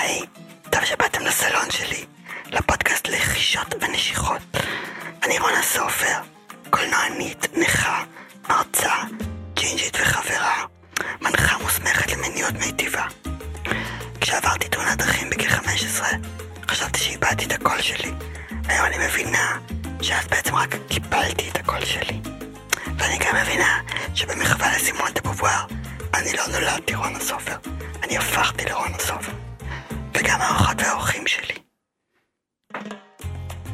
היי, טוב שבאתם לסלון שלי, לפודקאסט לחישות ונשיכות. אני רונה סופר, קולנוענית, נכה, מרצה, ג'ינג'ית וחברה, מנחה מוסמכת למיניות מיטיבה. כשעברתי תאונת דרכים בגיל 15, חשבתי שאיבדתי את הקול שלי. היום אני מבינה שאז בעצם רק קיבלתי את הקול שלי. ואני גם מבינה שבמחווה לסימון דה בובואר, אני לא נולדתי רונה סופר, אני הפכתי לרונה סופר. וגם האורחות והאורחים שלי.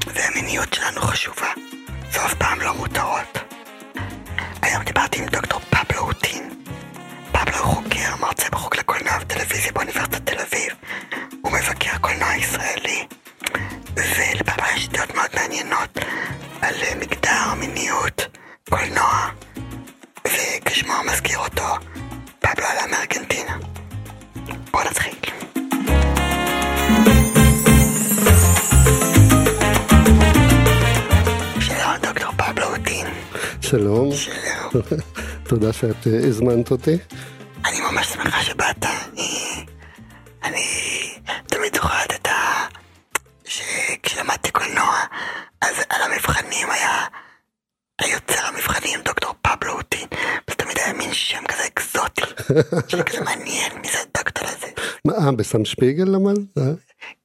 והמיניות שלנו חשובה, זו אף פעם לא מותרות. היום דיברתי עם דוקטור פבלו אוטין. פבלו הוא חוקר, מרצה בחוג לקולנוע וטלוויזיה באוניברסיטת תל אביב. הוא מבקר קולנוע ישראלי. ולפבלו יש דעות מאוד מעניינות על מגדר, מיניות, קולנוע. וכשמו מזכיר אותו, פבלו עלה מארגנטינה. בואו נתחיל. שלום, שלום. תודה שאת אה, הזמנת אותי. אני ממש שמחה שבאת. אני, תמיד זוכרת את ה... שכשלמדתי קולנוע, אז על המבחנים היה היוצר המבחנים דוקטור פבלו אוטין. זה תמיד היה מין שם כזה אקזוטי. שהיה כזה מעניין מי זה הדוקטור הזה. מה, אה, בסם שפיגל למד?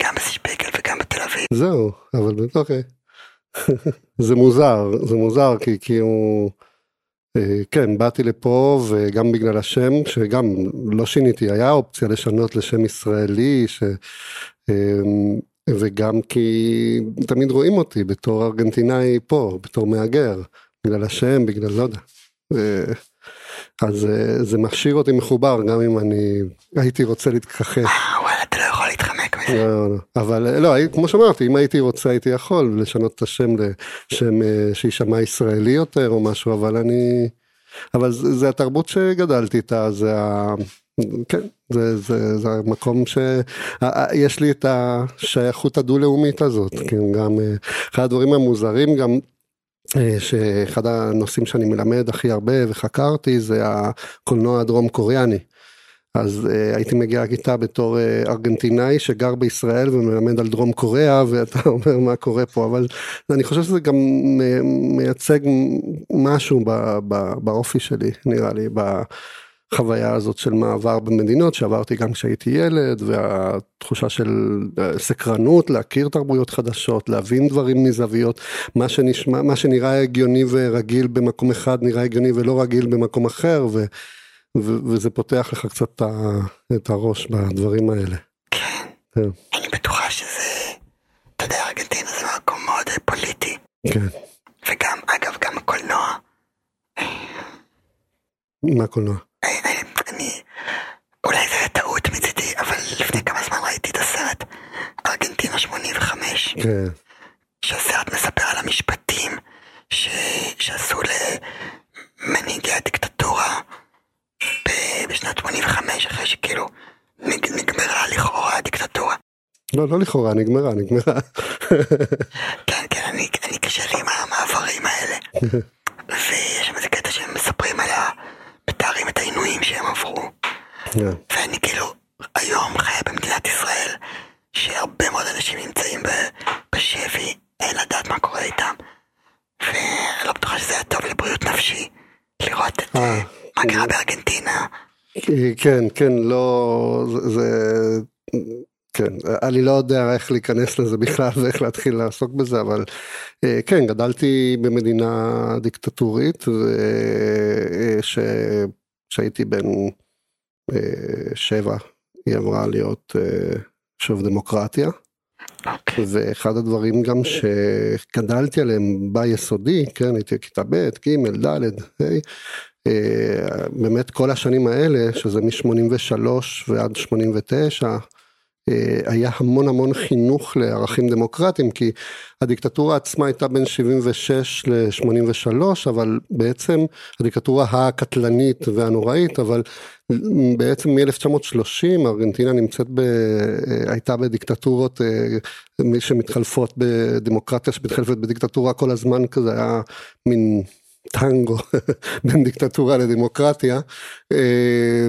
גם בשפיגל וגם בתל אביב. זהו, אבל אוקיי. זה מוזר, זה מוזר כי כאילו, אה, כן, באתי לפה וגם בגלל השם, שגם לא שיניתי, היה אופציה לשנות לשם ישראלי, ש... אה, וגם כי תמיד רואים אותי בתור ארגנטינאי פה, בתור מהגר, בגלל השם, בגלל לא יודע. אה, אז אה, זה משאיר אותי מחובר גם אם אני הייתי רוצה להתכחש. אה, וואלה, אתה לא יכול להתחמק מזה. לא, לא. אבל אה, לא, כמו שאמרתי, אם הייתי רוצה הייתי יכול לשנות את השם לשם אה, שיישמע ישראלי יותר או משהו, אבל אני... אבל זה, זה התרבות שגדלתי איתה, זה ה... כן, זה, זה, זה המקום שיש לי את השייכות הדו-לאומית הזאת, כן, גם אה, אחד הדברים המוזרים גם שאחד הנושאים שאני מלמד הכי הרבה וחקרתי זה הקולנוע הדרום קוריאני. אז uh, הייתי מגיע לכיתה בתור uh, ארגנטינאי שגר בישראל ומלמד על דרום קוריאה ואתה אומר מה קורה פה אבל אני חושב שזה גם מייצג משהו ב, ב, באופי שלי נראה לי בחוויה הזאת של מעבר במדינות שעברתי גם כשהייתי ילד והתחושה של uh, סקרנות להכיר תרבויות חדשות להבין דברים מזוויות מה שנשמע מה שנראה הגיוני ורגיל במקום אחד נראה הגיוני ולא רגיל במקום אחר. ו... ו- וזה פותח לך קצת את הראש בדברים האלה. כן. כן. אני בטוחה שזה... אתה יודע, ארגנטינה זה מקום מאוד פוליטי. כן. וגם, אגב, גם הקולנוע. מה הקולנוע? אני... אולי זה היה טעות מצידי, אבל לפני כמה זמן ראיתי את הסרט ארגנטינה 85, כן. שהסרט מספר על המשפטים ש... שעשו למנהיגי הדיקטטורה. בשנת 85, אחרי שכאילו נג... נגמרה לכאורה הדיקטטורה. לא, לא לכאורה, נגמרה, נגמרה. כן, כן, אני, אני קשה לי עם המעברים האלה. ויש שם איזה קטע שהם מספרים על ה... מתארים את העינויים שהם עברו. כן. ואני כאילו היום חיה במדינת ישראל, שהרבה מאוד אנשים נמצאים בשבי, אין לדעת מה קורה איתם. ואני לא בטוחה שזה היה טוב לבריאות נפשי, לראות את אה. אה, מה קרה בארגנטינה. כן, כן, לא, זה, כן, אני לא יודע איך להיכנס לזה בכלל ואיך להתחיל לעסוק בזה, אבל אה, כן, גדלתי במדינה דיקטטורית, וכשהייתי בן אה, שבע, היא עברה להיות אה, שוב דמוקרטיה. אוקיי. ואחד הדברים גם שגדלתי עליהם ביסודי, כן, הייתי בכיתה ב', ג', ד', ה', אה, באמת כל השנים האלה, שזה מ-83 ועד 89, אה, היה המון המון חינוך לערכים דמוקרטיים, כי הדיקטטורה עצמה הייתה בין 76 ל-83, אבל בעצם הדיקטטורה הקטלנית והנוראית, אבל בעצם מ-1930 ארגנטינה נמצאת ב... הייתה בדיקטטורות אה, שמתחלפות בדמוקרטיה שמתחלפת בדיקטטורה כל הזמן כזה היה מין טנגו בין דיקטטורה לדמוקרטיה אה,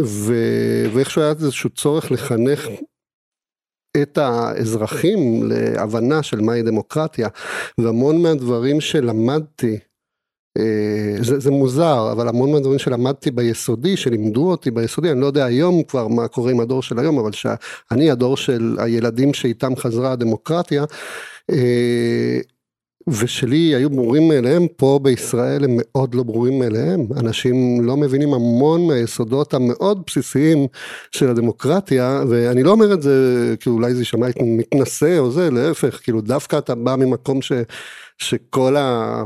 ו... ואיכשהו היה איזשהו צורך לחנך את האזרחים להבנה של מהי דמוקרטיה, והמון מהדברים שלמדתי אה, זה, זה מוזר, אבל המון מהדברים שלמדתי ביסודי, שלימדו אותי ביסודי, אני לא יודע היום כבר מה קורה עם הדור של היום, אבל שאני הדור של הילדים שאיתם חזרה הדמוקרטיה, אה, ושלי היו ברורים מאליהם, פה בישראל הם מאוד לא ברורים מאליהם. אנשים לא מבינים המון מהיסודות המאוד בסיסיים של הדמוקרטיה, ואני לא אומר את זה כי אולי זה יישמע מתנשא או זה, להפך, כאילו דווקא אתה בא ממקום ש, שכל ה...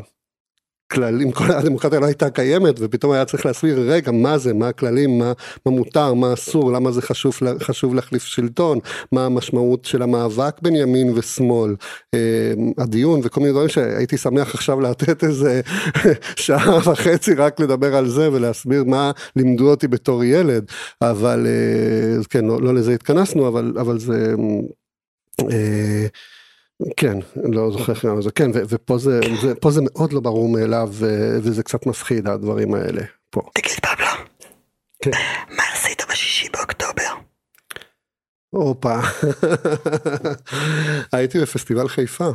כללים, כל הדמוקרטיה לא הייתה קיימת ופתאום היה צריך להסביר רגע מה זה, מה הכללים, מה, מה מותר, מה אסור, למה זה חשוב, חשוב להחליף שלטון, מה המשמעות של המאבק בין ימין ושמאל, אה, הדיון וכל מיני דברים שהייתי שמח עכשיו לתת איזה שעה וחצי רק לדבר על זה ולהסביר מה לימדו אותי בתור ילד, אבל אה, כן, לא, לא לזה התכנסנו, אבל, אבל זה... אה, כן, לא זוכר איך זה, כן, ופה זה, זה, פה זה מאוד לא ברור מאליו, וזה קצת מפחיד הדברים האלה פה. תגיד פבלו, כן. מה עשית בשישי באוקטובר? הופה, הייתי בפסטיבל חיפה.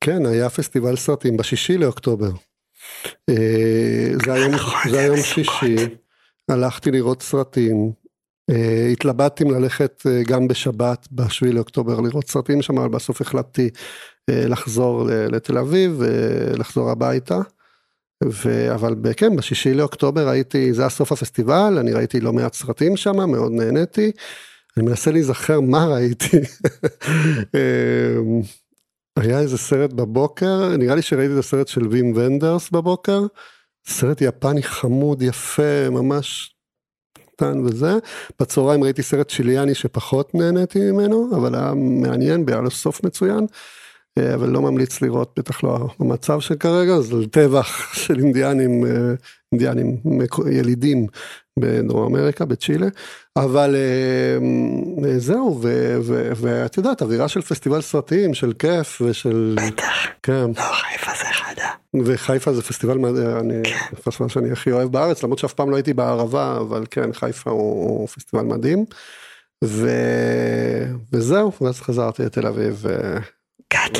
כן, היה פסטיבל סרטים בשישי לאוקטובר. אה, זה היום, נכון, זה היום שישי, הלכתי לראות סרטים, אה, התלבטתי אם ללכת אה, גם בשבת בשביעי לאוקטובר לראות סרטים שם, אבל בסוף החלטתי אה, לחזור לתל אביב ולחזור הביתה. ו... אבל כן, בשישי לאוקטובר הייתי, זה היה סוף הפסטיבל, אני ראיתי לא מעט סרטים שם, מאוד נהניתי. אני מנסה להיזכר מה ראיתי. היה איזה סרט בבוקר, נראה לי שראיתי את הסרט של וים ונדרס בבוקר. סרט יפני חמוד, יפה, ממש קטן וזה. בצהריים ראיתי סרט צ'יליאני שפחות נהניתי ממנו, אבל היה מעניין, היה לו סוף מצוין. אה, אבל לא ממליץ לראות, בטח לא במצב של כרגע, זה טבח של אינדיאנים, אה, אינדיאנים ילידים בדרום אמריקה, בצ'ילה, אבל אה, זהו, ואת יודעת, אווירה של פסטיבל סרטים, של כיף ושל... בטח, כן. לא, חיפה זה. וחיפה זה פסטיבל, אני, כן. פסטיבל שאני הכי אוהב בארץ, למרות שאף פעם לא הייתי בערבה, אבל כן, חיפה הוא פסטיבל מדהים. ו... וזהו, ואז חזרתי לתל אביב.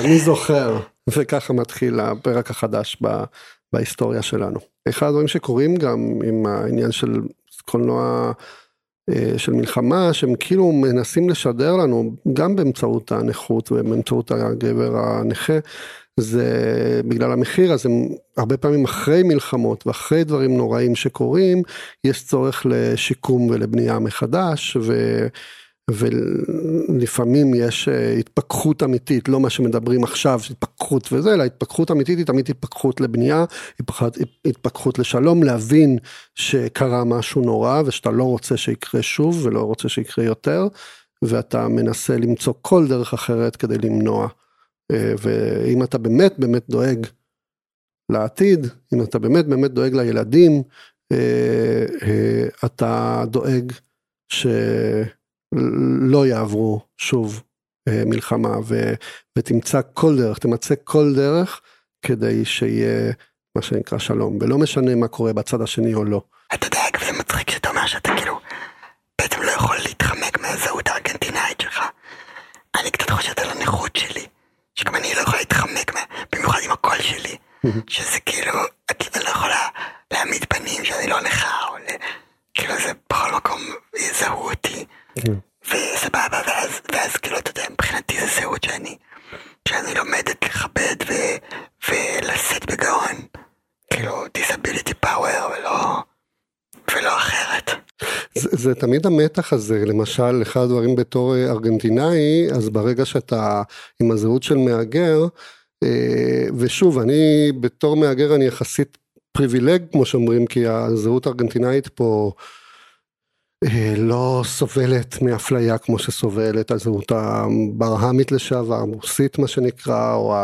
אני זוכר, וככה מתחיל הפרק החדש ב, בהיסטוריה שלנו. אחד הדברים שקורים גם עם העניין של קולנוע אה, של מלחמה, שהם כאילו מנסים לשדר לנו, גם באמצעות הנכות ובאמצעות הגבר הנכה, זה בגלל המחיר, אז הם הרבה פעמים אחרי מלחמות ואחרי דברים נוראים שקורים, יש צורך לשיקום ולבנייה מחדש, ו... ולפעמים יש אה, התפכחות אמיתית, לא מה שמדברים עכשיו, התפכחות וזה, אלא התפכחות אמיתית היא תמיד התפכחות לבנייה, התפכחות, התפכחות לשלום, להבין שקרה משהו נורא ושאתה לא רוצה שיקרה שוב ולא רוצה שיקרה יותר, ואתה מנסה למצוא כל דרך אחרת כדי למנוע. אה, ואם אתה באמת באמת דואג לעתיד, אם אתה באמת באמת דואג לילדים, אה, אתה דואג ש... לא יעברו שוב אה, מלחמה ו, ותמצא כל דרך, תמצא כל דרך כדי שיהיה מה שנקרא שלום, ולא משנה מה קורה בצד השני או לא. אתה יודע, אגב זה מצחיק שאתה אומר שאתה כאילו בעצם לא יכול להתחמק מהזהות הארגנטינאית שלך. אני קצת חושבת על הנכות שלי, שגם אני לא יכולה להתחמק, במיוחד עם הקול שלי, שזה כאילו, את לא יכולה להעמיד פנים שאני לא נכה, או כאילו זה בכל מקום יזהו אותי. כן. וסבבה, ואז, ואז כאילו, אתה יודע, מבחינתי זה זהות שאני, שאני לומדת לכבד ו, ולשאת בגאון, כאילו, disability power ולא, ולא אחרת. זה, זה תמיד המתח הזה, למשל, אחד הדברים בתור ארגנטינאי, אז ברגע שאתה עם הזהות של מהגר, אה, ושוב, אני בתור מהגר אני יחסית פריבילג, כמו שאומרים, כי הזהות הארגנטינאית פה, אה, לא סובלת מאפליה כמו שסובלת הזהות הברהמית לשעבר, המוסית מה שנקרא, או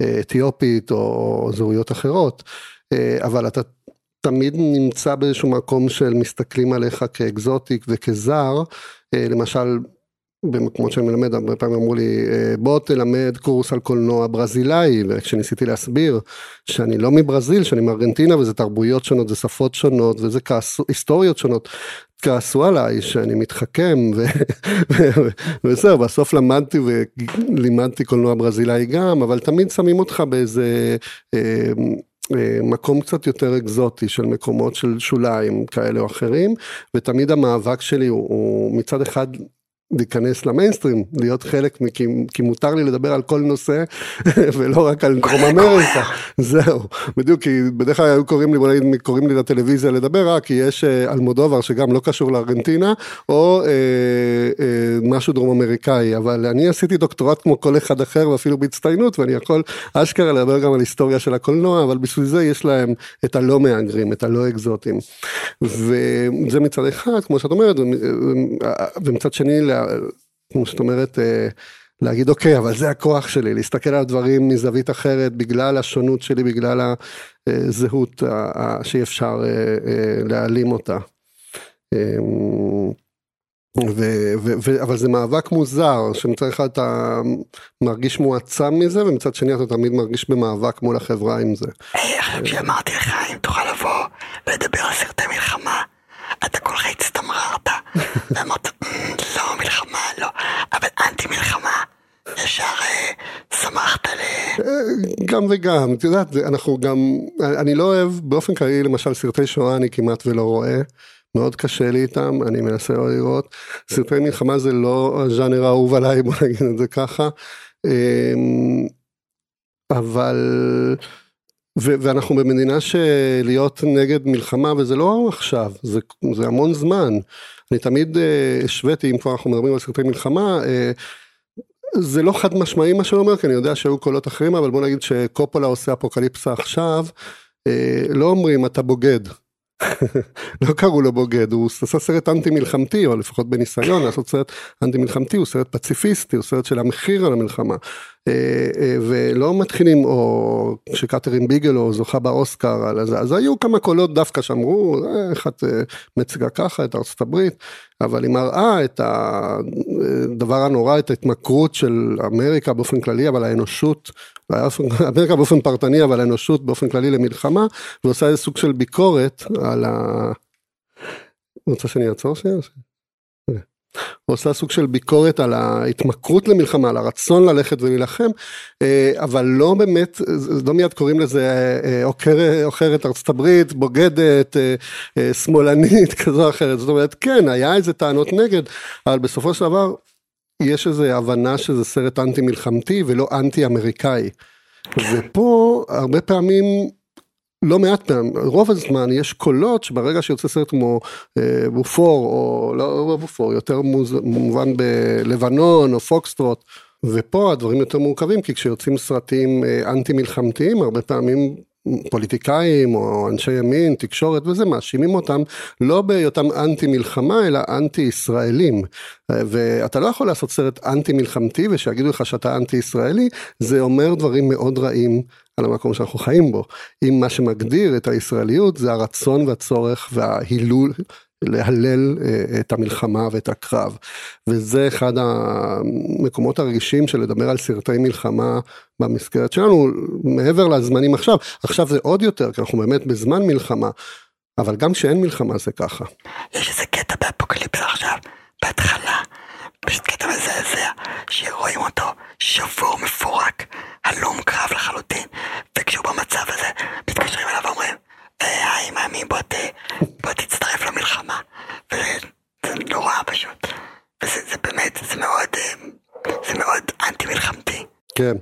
האתיופית, או זהויות אחרות, אה, אבל אתה תמיד נמצא באיזשהו מקום של מסתכלים עליך כאקזוטיק וכזר, אה, למשל במקומות שאני מלמד, הרבה פעמים אמרו לי, בוא תלמד קורס על קולנוע ברזילאי, וכשניסיתי להסביר שאני לא מברזיל, שאני מארגנטינה, וזה תרבויות שונות, זה שפות שונות, וזה היסטוריות שונות, כעסו עליי שאני מתחכם וזהו, בסוף למדתי ולימדתי קולנוע ברזילאי גם, אבל תמיד שמים אותך באיזה אה, אה, מקום קצת יותר אקזוטי של מקומות של שוליים כאלה או אחרים, ותמיד המאבק שלי הוא, הוא מצד אחד להיכנס למיינסטרים, להיות חלק, כי, כי מותר לי לדבר על כל נושא ולא רק על דרום אמריקה, זהו, בדיוק, כי בדרך כלל היו קוראים לי, נגיד, קוראים לי לטלוויזיה לדבר רק כי יש אה, אלמודובר שגם לא קשור לארגנטינה, או אה, אה, משהו דרום אמריקאי, אבל אני עשיתי דוקטורט כמו כל אחד אחר ואפילו בהצטיינות, ואני יכול אשכרה לדבר גם על היסטוריה של הקולנוע, אבל בשביל זה יש להם את הלא מהגרים, את הלא אקזוטים, וזה מצד אחד, כמו שאת אומרת, ומצד שני, שאת אומרת, אה, להגיד אוקיי, אבל זה הכוח שלי, להסתכל על דברים מזווית אחרת בגלל השונות שלי, בגלל הזהות שאי אפשר אה, אה, להעלים אותה. אמ, ו, ו, ו, אבל זה מאבק מוזר, שמצד אחד אתה מרגיש מועצם מזה, ומצד שני אתה תמיד מרגיש במאבק מול החברה עם זה. כשאמרתי לך אם תוכל לבוא ולדבר על סרטי מלחמה, אתה כל כך הצטמררת, ואמרת, לא, מלחמה, לא, אבל אנטי מלחמה. ישר אה, שמחת ל... אה, גם וגם, את יודעת, אנחנו גם, אני לא אוהב, באופן כללי למשל סרטי שואה אני כמעט ולא רואה, מאוד קשה לי איתם, אני מנסה לא לראות, סרטי מלחמה זה לא הז'אנר האהוב עליי, בוא נגיד את זה ככה, אמ, אבל... ו- ואנחנו במדינה שלהיות נגד מלחמה וזה לא עכשיו זה, זה המון זמן. אני תמיד uh, השוויתי אם כבר אנחנו מדברים על סרטי מלחמה זה לא חד משמעי מה שאני אומר כי אני יודע שהיו קולות אחרים אבל בוא נגיד שקופולה עושה אפוקליפסה עכשיו uh, לא אומרים אתה בוגד לא קראו לו בוגד, הוא עשה סרט אנטי מלחמתי, או לפחות בניסיון לעשות סרט אנטי מלחמתי, הוא סרט פציפיסטי, הוא סרט של המחיר על המלחמה. אה, אה, ולא מתחילים, או שקתרין ביגלו זוכה באוסקר אז היו כמה קולות דווקא שאמרו, אה, איך את מציגה ככה את ארצות הברית, אבל היא מראה את הדבר הנורא, את ההתמכרות של אמריקה באופן כללי, אבל האנושות, אמריקה באופן פרטני, אבל האנושות באופן כללי למלחמה, ועושה איזה סוג של ביקורת על ה... רוצה שאני אעצור שנייה? עושה סוג של ביקורת על ההתמכרות למלחמה, על הרצון ללכת ולהילחם, אה, אבל לא באמת, לא מיד קוראים לזה אה, עוכרת ארצות הברית, בוגדת, אה, שמאלנית כזו או אחרת, זאת אומרת כן, היה איזה טענות נגד, אבל בסופו של דבר יש איזו הבנה שזה סרט אנטי מלחמתי ולא אנטי אמריקאי. ופה הרבה פעמים לא מעט פעמים, רוב הזמן יש קולות שברגע שיוצא סרט כמו אה, בופור, או לא, לא בופור, יותר מוז, מובן בלבנון או פוקסטרוט, ופה הדברים יותר מורכבים, כי כשיוצאים סרטים אה, אנטי מלחמתיים, הרבה פעמים פוליטיקאים או אנשי ימין, תקשורת וזה, מאשימים אותם לא בהיותם אנטי מלחמה, אלא אנטי ישראלים. ואתה לא יכול לעשות סרט אנטי מלחמתי ושיגידו לך שאתה אנטי ישראלי, זה אומר דברים מאוד רעים על המקום שאנחנו חיים בו. אם מה שמגדיר את הישראליות זה הרצון והצורך וההילול. להלל אה, את המלחמה ואת הקרב. וזה אחד המקומות הרגישים של לדבר על סרטי מלחמה במסגרת שלנו, מעבר לזמנים עכשיו. עכשיו זה עוד יותר, כי אנחנו באמת בזמן מלחמה, אבל גם כשאין מלחמה זה ככה. יש איזה קטע באפוקליפסה עכשיו, בהתחלה, פשוט קטע מזעזע, שרואים אותו שבור מפורק, הלום קרב לחלוטין, וכשהוא במצב הזה, מתקשרים אליו ואומרים, היי מאמי בוא, ת, בוא תצטרף למלחמה. וזה נורא פשוט. וזה זה באמת, זה מאוד, זה מאוד אנטי מלחמתי. כן,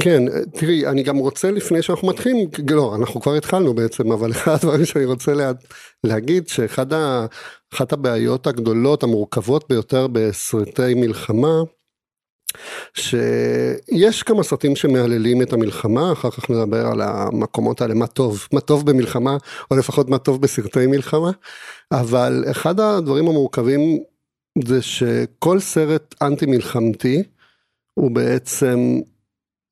כן, תראי, אני גם רוצה לפני שאנחנו מתחילים, לא, אנחנו כבר התחלנו בעצם, אבל אחד הדברים שאני רוצה לה, להגיד, שאחת הבעיות הגדולות, המורכבות ביותר בסרטי מלחמה, שיש כמה סרטים שמהללים את המלחמה, אחר כך נדבר על המקומות האלה, מה טוב, מה טוב במלחמה, או לפחות מה טוב בסרטי מלחמה, אבל אחד הדברים המורכבים זה שכל סרט אנטי מלחמתי הוא בעצם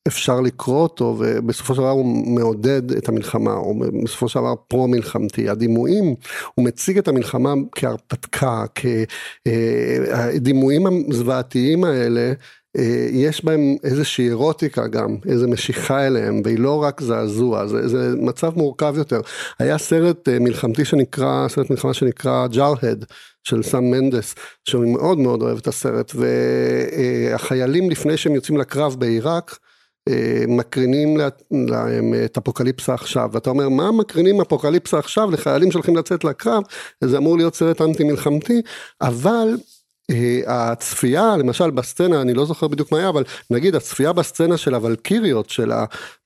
אפשר לקרוא אותו ובסופו של דבר הוא מעודד את המלחמה, הוא בסופו של דבר פרו מלחמתי, הדימויים, הוא מציג את המלחמה כהרפתקה, כדימויים הזוועתיים האלה אה, יש בהם איזושהי אירוטיקה גם, איזו משיכה אליהם, והיא לא רק זעזוע, זה, זה מצב מורכב יותר. היה סרט אה, מלחמתי שנקרא, סרט מלחמה שנקרא ג'ארד. של סם מנדס, שאני מאוד מאוד אוהב את הסרט, והחיילים לפני שהם יוצאים לקרב בעיראק, מקרינים להם את אפוקליפסה עכשיו, ואתה אומר מה מקרינים אפוקליפסה עכשיו לחיילים שהולכים לצאת לקרב, זה אמור להיות סרט אנטי מלחמתי, אבל אה, הצפייה למשל בסצנה אני לא זוכר בדיוק מה היה אבל נגיד הצפייה בסצנה של הוולקיריות של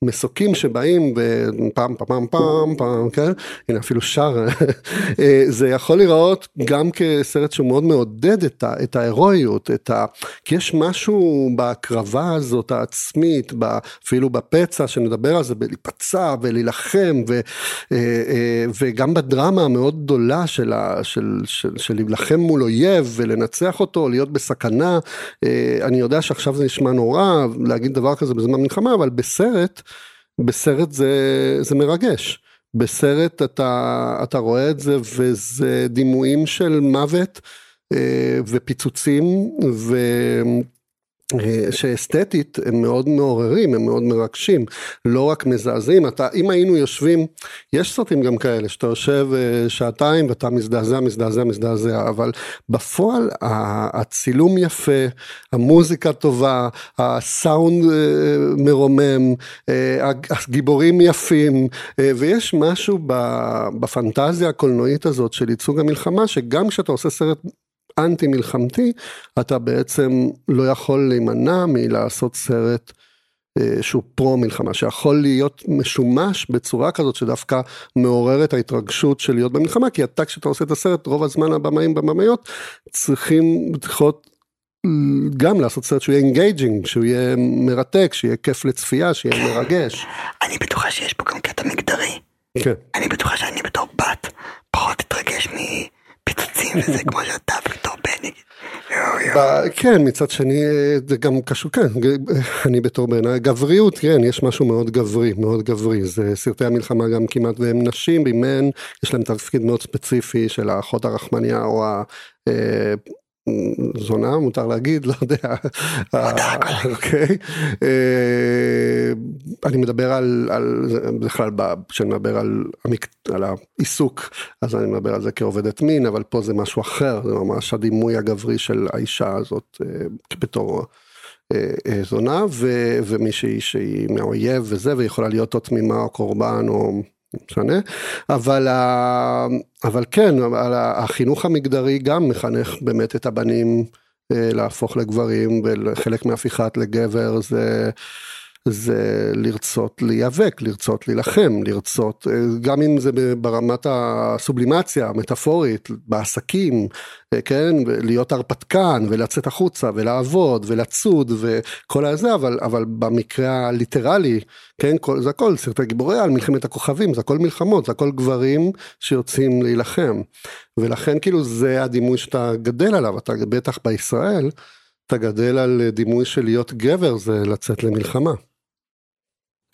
המסוקים שבאים ופעם פעם פעם פעם כן הנה אפילו שר אה, זה יכול להיראות גם כסרט שהוא מאוד מעודד את, ההירואיות את ה, כי יש משהו בהקרבה הזאת העצמית אפילו בפצע שנדבר על זה בלהיפצע ולהילחם ו, אה, וגם בדרמה המאוד גדולה של, להילחם מול אויב ולנצח. לנצח אותו, להיות בסכנה. אה, אני יודע שעכשיו זה נשמע נורא להגיד דבר כזה בזמן מלחמה, אבל בסרט, בסרט זה, זה מרגש. בסרט אתה, אתה רואה את זה וזה דימויים של מוות אה, ופיצוצים ו... אה, שאסתטית הם מאוד מעוררים, הם מאוד מרגשים, לא רק מזעזעים, אתה, אם היינו יושבים, יש סרטים גם כאלה, שאתה יושב אה, שעתיים ואתה מזדעזע, מזדעזע, מזדעזע, אבל בפועל הצילום יפה, המוזיקה טובה, הסאונד אה, מרומם, הגיבורים יפים, ויש משהו בפנטזיה הקולנועית הזאת של ייצוג המלחמה, שגם כשאתה עושה סרט אנטי מלחמתי, אתה בעצם לא יכול להימנע מלעשות סרט אה, שהוא פרו מלחמה, שיכול להיות משומש בצורה כזאת שדווקא מעורר את ההתרגשות של להיות במלחמה, כי אתה כשאתה עושה את הסרט, רוב הזמן הבמאים במאיות צריכים, צריכות גם לעשות סרט שהוא יהיה engaging, שהוא יהיה מרתק, שיהיה כיף לצפייה, שיהיה מרגש. אני בטוחה שיש פה גם קטע מגדרי. כן. אני בטוחה שאני בתור בת פחות אתרגש מ... פיצוצים וזה כמו שאתה בתור בן. כן מצד שני זה גם קשור כן אני בתור בן גבריות כן יש משהו מאוד גברי מאוד גברי זה סרטי המלחמה גם כמעט והם נשים אם יש להם תפקיד מאוד ספציפי של האחות הרחמניה או זונה מותר להגיד לא יודע. אוקיי. אה, אני מדבר על בכלל כשאני מדבר על העיסוק אז אני מדבר על זה כעובדת מין אבל פה זה משהו אחר זה ממש הדימוי הגברי של האישה הזאת אה, בתור. אה, זונה ומישהי שהיא מהאויב וזה ויכולה להיות או תמימה או קורבן או משנה, אבל, אבל כן, החינוך המגדרי גם מחנך באמת את הבנים אה, להפוך לגברים וחלק מהפיכת לגבר זה זה לרצות להיאבק, לרצות להילחם, לרצות, אה, גם אם זה ברמת הסובלימציה המטאפורית, בעסקים, אה, כן, להיות הרפתקן ולצאת החוצה ולעבוד ולצוד וכל הזה, אבל, אבל במקרה הליטרלי, כן, כל, זה הכל סרטי גיבורי על מלחמת הכוכבים, זה הכל מלחמות, זה הכל גברים שיוצאים להילחם. ולכן כאילו זה הדימוי שאתה גדל עליו, אתה בטח בישראל, אתה גדל על דימוי של להיות גבר זה לצאת למלחמה.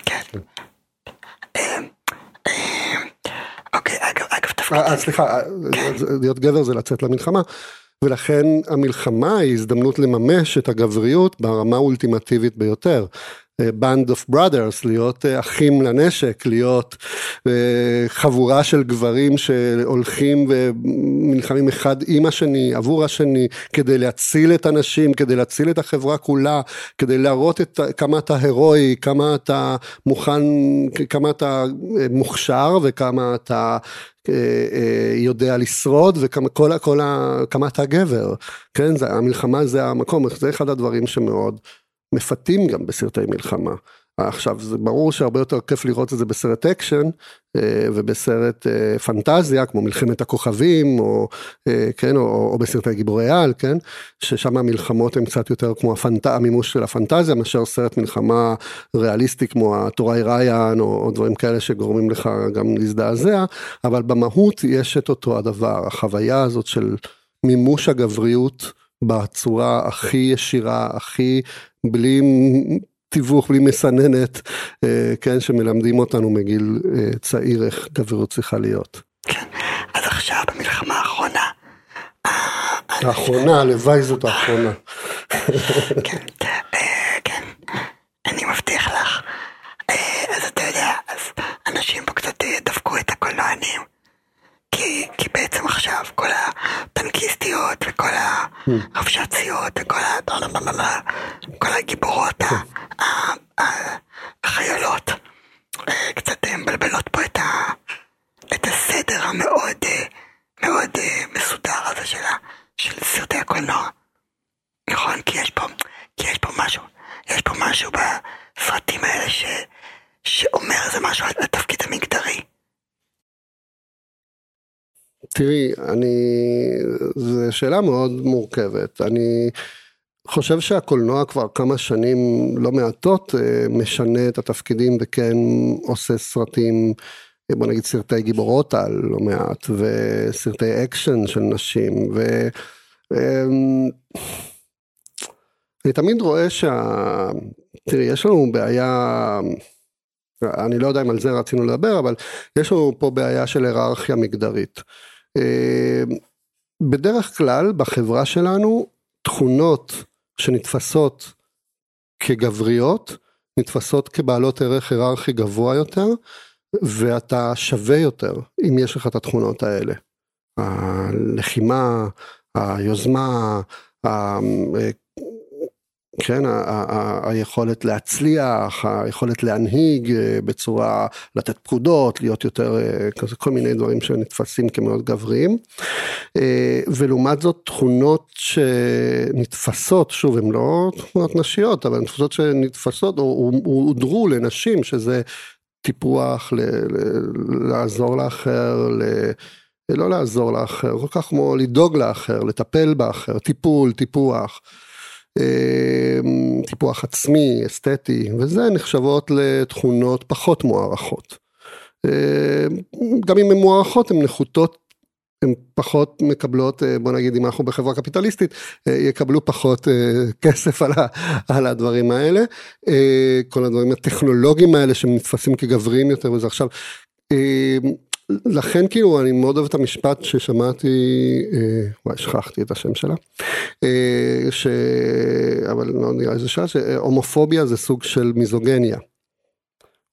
כן. אוקיי, אגב, תפקיד. אה, סליחה, להיות גבר זה לצאת למלחמה. ולכן המלחמה היא הזדמנות לממש את הגבריות ברמה האולטימטיבית ביותר. Band of brothers, להיות אה, אחים לנשק, להיות אה, חבורה של גברים שהולכים ונלחמים אחד עם השני, עבור השני, כדי להציל את הנשים, כדי להציל את החברה כולה, כדי להראות את, כמה אתה הירואי, כמה אתה מוכן, כמה אתה אה, מוכשר וכמה אתה יודע לשרוד וכמה כל, כל, כמה אתה גבר, כן, זה, המלחמה זה המקום, זה אחד הדברים שמאוד מפתים גם בסרטי מלחמה. עכשיו זה ברור שהרבה יותר כיף לראות את זה בסרט אקשן אה, ובסרט אה, פנטזיה כמו מלחמת הכוכבים או אה, כן או, או בסרטי גיבורי על כן ששם המלחמות הן קצת יותר כמו הפנט... המימוש של הפנטזיה מאשר סרט מלחמה ריאליסטי כמו הטוראי ריאן או, או דברים כאלה שגורמים לך גם להזדעזע אבל במהות יש את אותו הדבר החוויה הזאת של מימוש הגבריות. בצורה הכי ישירה, הכי בלי תיווך, בלי מסננת, אה, כן, שמלמדים אותנו מגיל אה, צעיר איך גברות צריכה להיות. כן, אז עכשיו במלחמה האחרונה. האחרונה, הלוואי זאת האחרונה. כן, אה, כן, אני מבטיח לך. אה, אז אתה יודע, אז אנשים פה קצת אה, דפקו את הקולנוענים. כי, כי בעצם עכשיו כל הטנקיסטיות וכל הרבש"ציות וכל ה... כל הגיבורות, החיילות, אה, קצת אה, מבלבלות פה את, ה, את הסדר המאוד אה, מאוד מסודר הזה של, ה, של סרטי הקולנוע. נכון, כי יש פה, כי יש פה משהו, יש פה משהו בסרטים האלה ש, שאומר איזה משהו על התפקיד המגדרי. תראי, אני, זו שאלה מאוד מורכבת. אני חושב שהקולנוע כבר כמה שנים לא מעטות אה, משנה את התפקידים וכן עושה סרטים, בוא נגיד סרטי גיבורות על לא מעט, וסרטי אקשן של נשים, ו... אמ, אני תמיד רואה שה... תראי, יש לנו בעיה, אני לא יודע אם על זה רצינו לדבר, אבל יש לנו פה בעיה של היררכיה מגדרית. אה, בדרך כלל בחברה שלנו תכונות שנתפסות כגבריות נתפסות כבעלות ערך היררכי גבוה יותר ואתה שווה יותר אם יש לך את התכונות האלה. הלחימה, היוזמה, כן, היכולת להצליח, היכולת להנהיג אה, בצורה, לתת פקודות, להיות יותר, אה, כזה כל מיני דברים שנתפסים כמאוד גבריים. אה, ולעומת זאת תכונות שנתפסות, שוב הן לא תכונות נשיות, אבל תכונות שנתפסות הודרו לנשים, שזה טיפוח, ל- ל- לעזור לאחר, ל- לא לעזור לאחר, כל כך כמו לדאוג לאחר, לטפל באחר, טיפול, טיפוח. אה, טיפוח עצמי, אסתטי, וזה נחשבות לתכונות פחות מוערכות. אה, גם אם הן מוערכות הן נחותות, הן פחות מקבלות, אה, בוא נגיד אם אנחנו בחברה קפיטליסטית, יקבלו פחות כסף על, הדברים האלה. כל הדברים הטכנולוגיים האלה שנתפסים כגבריים יותר וזה עכשיו. לכן כאילו אני מאוד אוהב את המשפט ששמעתי, אה, וואי שכחתי את השם שלה, אה, ש... אבל לא נראה לי זה שעה, שהומופוביה זה סוג של מיזוגניה.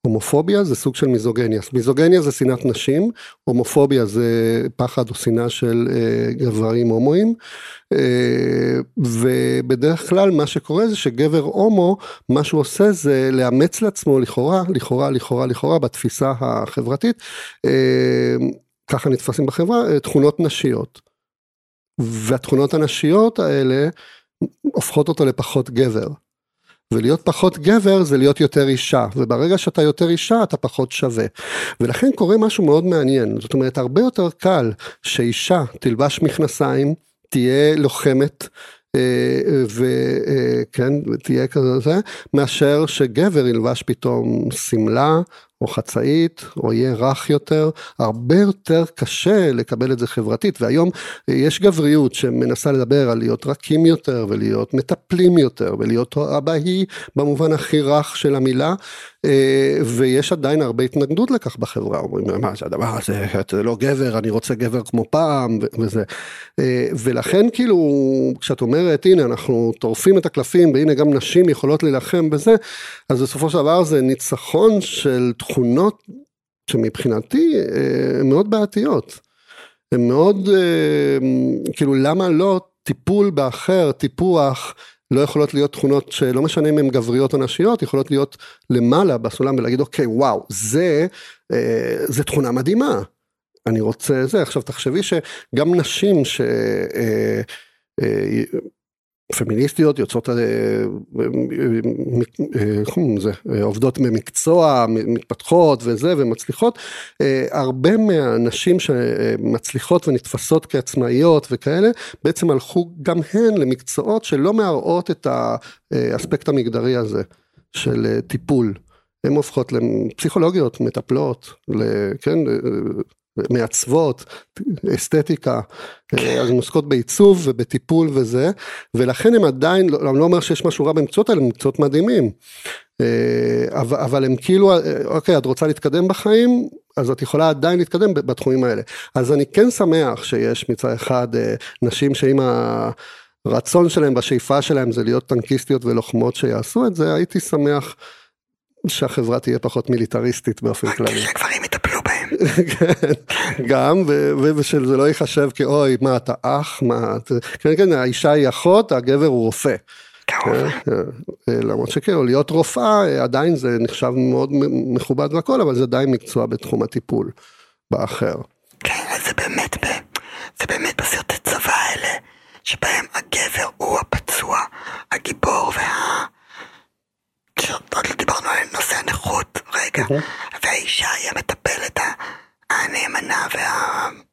הומופוביה זה סוג של מיזוגניה, מיזוגניה זה שנאת נשים, הומופוביה זה פחד או שנאה של אה, גברים הומואים, אה, ובדרך כלל מה שקורה זה שגבר הומו, מה שהוא עושה זה לאמץ לעצמו לכאורה, לכאורה, לכאורה, לכאורה, בתפיסה החברתית, אה, ככה נתפסים בחברה, תכונות נשיות. והתכונות הנשיות האלה הופכות אותו לפחות גבר. ולהיות פחות גבר זה להיות יותר אישה, וברגע שאתה יותר אישה אתה פחות שווה. ולכן קורה משהו מאוד מעניין, זאת אומרת הרבה יותר קל שאישה תלבש מכנסיים, תהיה לוחמת, וכן, תהיה כזה, מאשר שגבר ילבש פתאום שמלה או חצאית או יהיה רך יותר, הרבה יותר קשה לקבל את זה חברתית. והיום יש גבריות שמנסה לדבר על להיות רכים יותר ולהיות מטפלים יותר ולהיות אבאי במובן הכי רך של המילה ויש עדיין הרבה התנגדות לכך בחברה, אומרים מה זה הדבר הזה, אתה לא גבר, אני רוצה גבר כמו פעם וזה. ולכן כאילו כשאת אומרת הנה אנחנו טורפים את הקלפים והנה גם נשים יכולות להילחם בזה אז בסופו של דבר זה ניצחון של תכונות שמבחינתי הן מאוד בעייתיות. הן מאוד, כאילו למה לא טיפול באחר, טיפוח, לא יכולות להיות תכונות שלא משנה אם הן גבריות או נשיות, יכולות להיות למעלה בסולם ולהגיד אוקיי וואו זה, זה תכונה מדהימה. אני רוצה זה, עכשיו תחשבי שגם נשים ש... פמיניסטיות יוצאות, איך קוראים לזה, עובדות במקצוע, מתפתחות וזה ומצליחות, הרבה מהנשים שמצליחות ונתפסות כעצמאיות וכאלה, בעצם הלכו גם הן למקצועות שלא מערעות את האספקט המגדרי הזה של טיפול. הן הופכות לפסיכולוגיות, מטפלות, כן, מעצבות, אסתטיקה, אז הן עוסקות בעיצוב ובטיפול וזה, ולכן הם עדיין, אני לא אומר שיש משהו רע במקצועות האלה, הם מקצועות מדהימים, אבל הם כאילו, אוקיי, את רוצה להתקדם בחיים, אז את יכולה עדיין להתקדם בתחומים האלה. אז אני כן שמח שיש מצד אחד נשים שעם ה... ברצון שלהם, בשאיפה שלהם זה להיות טנקיסטיות ולוחמות שיעשו את זה, הייתי שמח שהחברה תהיה פחות מיליטריסטית באופן כללי. שגברים יטפלו בהם. גם, ושזה לא ייחשב כאוי, מה אתה אח, מה, כן, כן, האישה היא אחות, הגבר הוא רופא. כן, כן. למרות שכן, להיות רופאה אה, עדיין זה נחשב מאוד מכובד והכל, אבל זה די מקצוע בתחום הטיפול באחר. כן, אז זה באמת, זה באמת בסרטי צבא האלה, שבהם הגבר הוא הפצוע, הגיבור וה... שעוד לא דיברנו על נושא הנכות, רגע, והאישה היא המטפלת ה- הנאמנה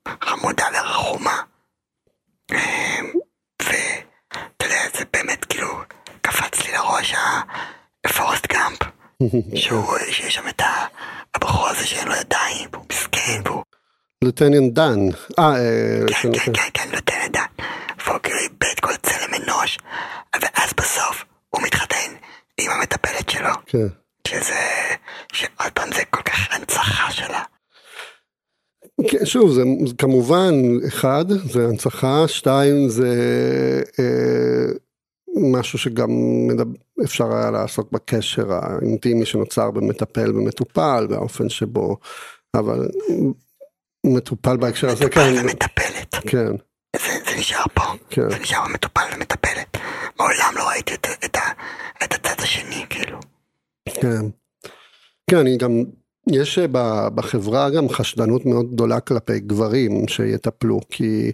והחמודה והרחומה. אמ, ואתה יודע, זה באמת כאילו קפץ לי לראש הפורסט גאמפ, שהוא, שיש שם את הבחור הזה שאין לו ידיים, והוא מסכן, והוא לוטננט דן, אה, אה, כן, כן, כן, כן, לוטננט דן. והוא כאילו איבד כל צלם אנוש, ואז בסוף הוא מתחתן עם המטפלת שלו, כן. שזה, שעוד פעם זה כל כך הנצחה שלה. כן, שוב, זה כמובן, אחד, זה הנצחה, שתיים, זה אה, משהו שגם מדבר, אפשר היה לעשות בקשר האינטימי שנוצר במטפל ומטופל, והאופן שבו, אבל מטופל בהקשר הזה, מטופל כן, ומטפלת. כן, זה, זה נשאר פה, כן. זה נשאר במטופל ומטפלת. מעולם לא ראיתי את, את, את הצד השני, כאילו. כן. כן, אני גם, יש אה, בחברה גם חשדנות מאוד גדולה כלפי גברים שיטפלו, כי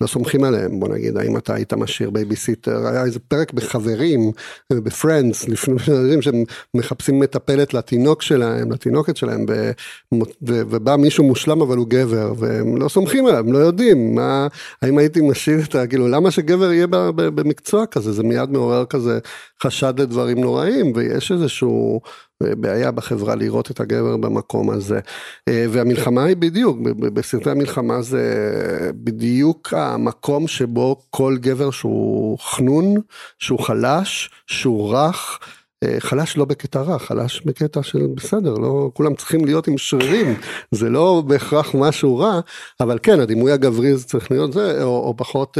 לא סומכים עליהם, בוא נגיד, האם אתה היית משאיר בייביסיטר, היה איזה פרק בחברים, ב-Friends, לפני שנים שהם מחפשים מטפלת לתינוק שלהם, לתינוקת שלהם, ו- ו- ובא מישהו מושלם אבל הוא גבר, והם לא סומכים עליו, הם לא יודעים, מה, האם הייתי משאיר את ה... כאילו, למה שגבר יהיה במקצוע כזה, זה מיד מעורר כזה חשד לדברים נוראים, ויש איזשהו... בעיה בחברה לראות את הגבר במקום הזה. אה, והמלחמה היא בדיוק, בסרטי המלחמה זה בדיוק המקום שבו כל גבר שהוא חנון, שהוא חלש, שהוא רך, אה, חלש לא בקטע רע, חלש בקטע של בסדר, לא כולם צריכים להיות עם שרירים, זה לא בהכרח משהו רע, אבל כן, הדימוי הגברי זה צריך להיות זה, או, או פחות...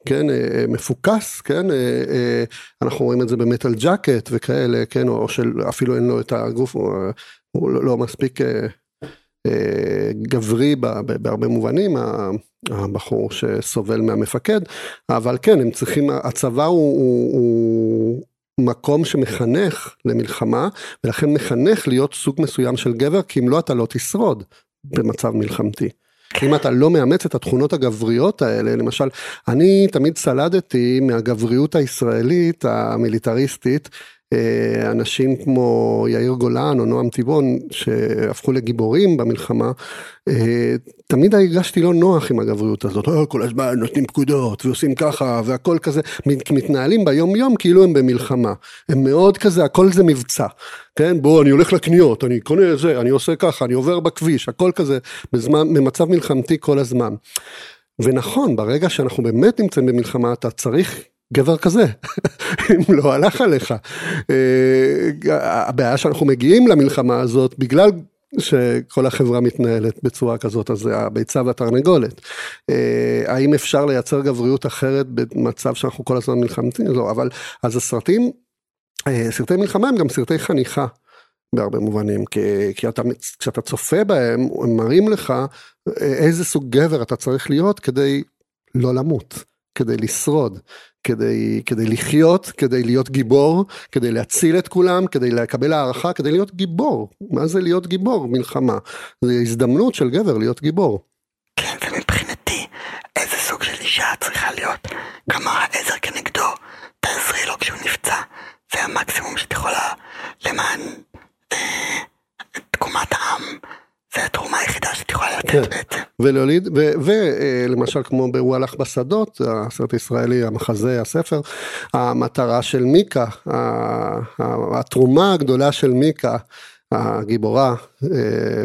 אה, כן, אה, מפוקס, כן, אה, אה, אנחנו רואים את זה במטאל ג'קט וכאלה, כן, או שאפילו אין לו את הגוף, הוא, לא, לא מספיק אה, אה, גברי בהרבה מובנים, הבחור שסובל מהמפקד, אבל כן, הם צריכים, הצבא הוא, הוא, הוא מקום שמחנך למלחמה, ולכן מחנך להיות סוג מסוים של גבר, כי אם לא אתה לא תשרוד במצב מלחמתי. אם אתה לא מאמץ את התכונות הגבריות האלה, למשל, אני תמיד סלדתי מהגבריות הישראלית המיליטריסטית, אנשים כמו יאיר גולן או נועם טבעון שהפכו לגיבורים במלחמה, אה, תמיד הרגשתי לא נוח עם הגבריות הזאת, "אה, כל הזמן נותנים פקודות ועושים ככה והכל כזה, מת- מתנהלים ביום יום כאילו הם במלחמה, הם מאוד כזה, הכל זה מבצע, כן, בוא אני הולך לקניות, אני קונה זה, אני עושה ככה, אני עובר בכביש, הכל כזה בזמן, במצב מלחמתי כל הזמן. ונכון, ברגע שאנחנו באמת נמצאים במלחמה, אתה צריך גבר כזה, אם לא הלך עליך. אה, הבעיה שאנחנו מגיעים למלחמה הזאת בגלל שכל החברה מתנהלת בצורה כזאת, אז זה הביצה והתרנגולת. אה, האם אפשר לייצר גבריות אחרת במצב שאנחנו כל הזמן מלחמתים? לא, אבל אז הסרטים, אה, סרטי מלחמה הם גם סרטי חניכה. בהרבה מובנים, כי, כי אתה, כשאתה צופה בהם, הם מראים לך איזה סוג גבר אתה צריך להיות כדי לא למות, כדי לשרוד, כדי, כדי לחיות, כדי להיות גיבור, כדי להציל את כולם, כדי לקבל הערכה, כדי להיות גיבור. מה זה להיות גיבור? מלחמה. זו הזדמנות של גבר להיות גיבור. כן, ומבחינתי, איזה סוג של אישה צריכה להיות. כלומר, העזר כנגדו, תעזרי לו כשהוא נפצע. זה המקסימום שאת יכולה למען אה, תקומת העם. זה התרומה היחידה שאת יכולה לתת כן. בעצם. ולהוליד, ולמשל כמו ב"הוא הלך בשדות", הסרט הישראלי, המחזה, הספר, המטרה של מיקה, התרומה הגדולה של מיקה, הגיבורה אה,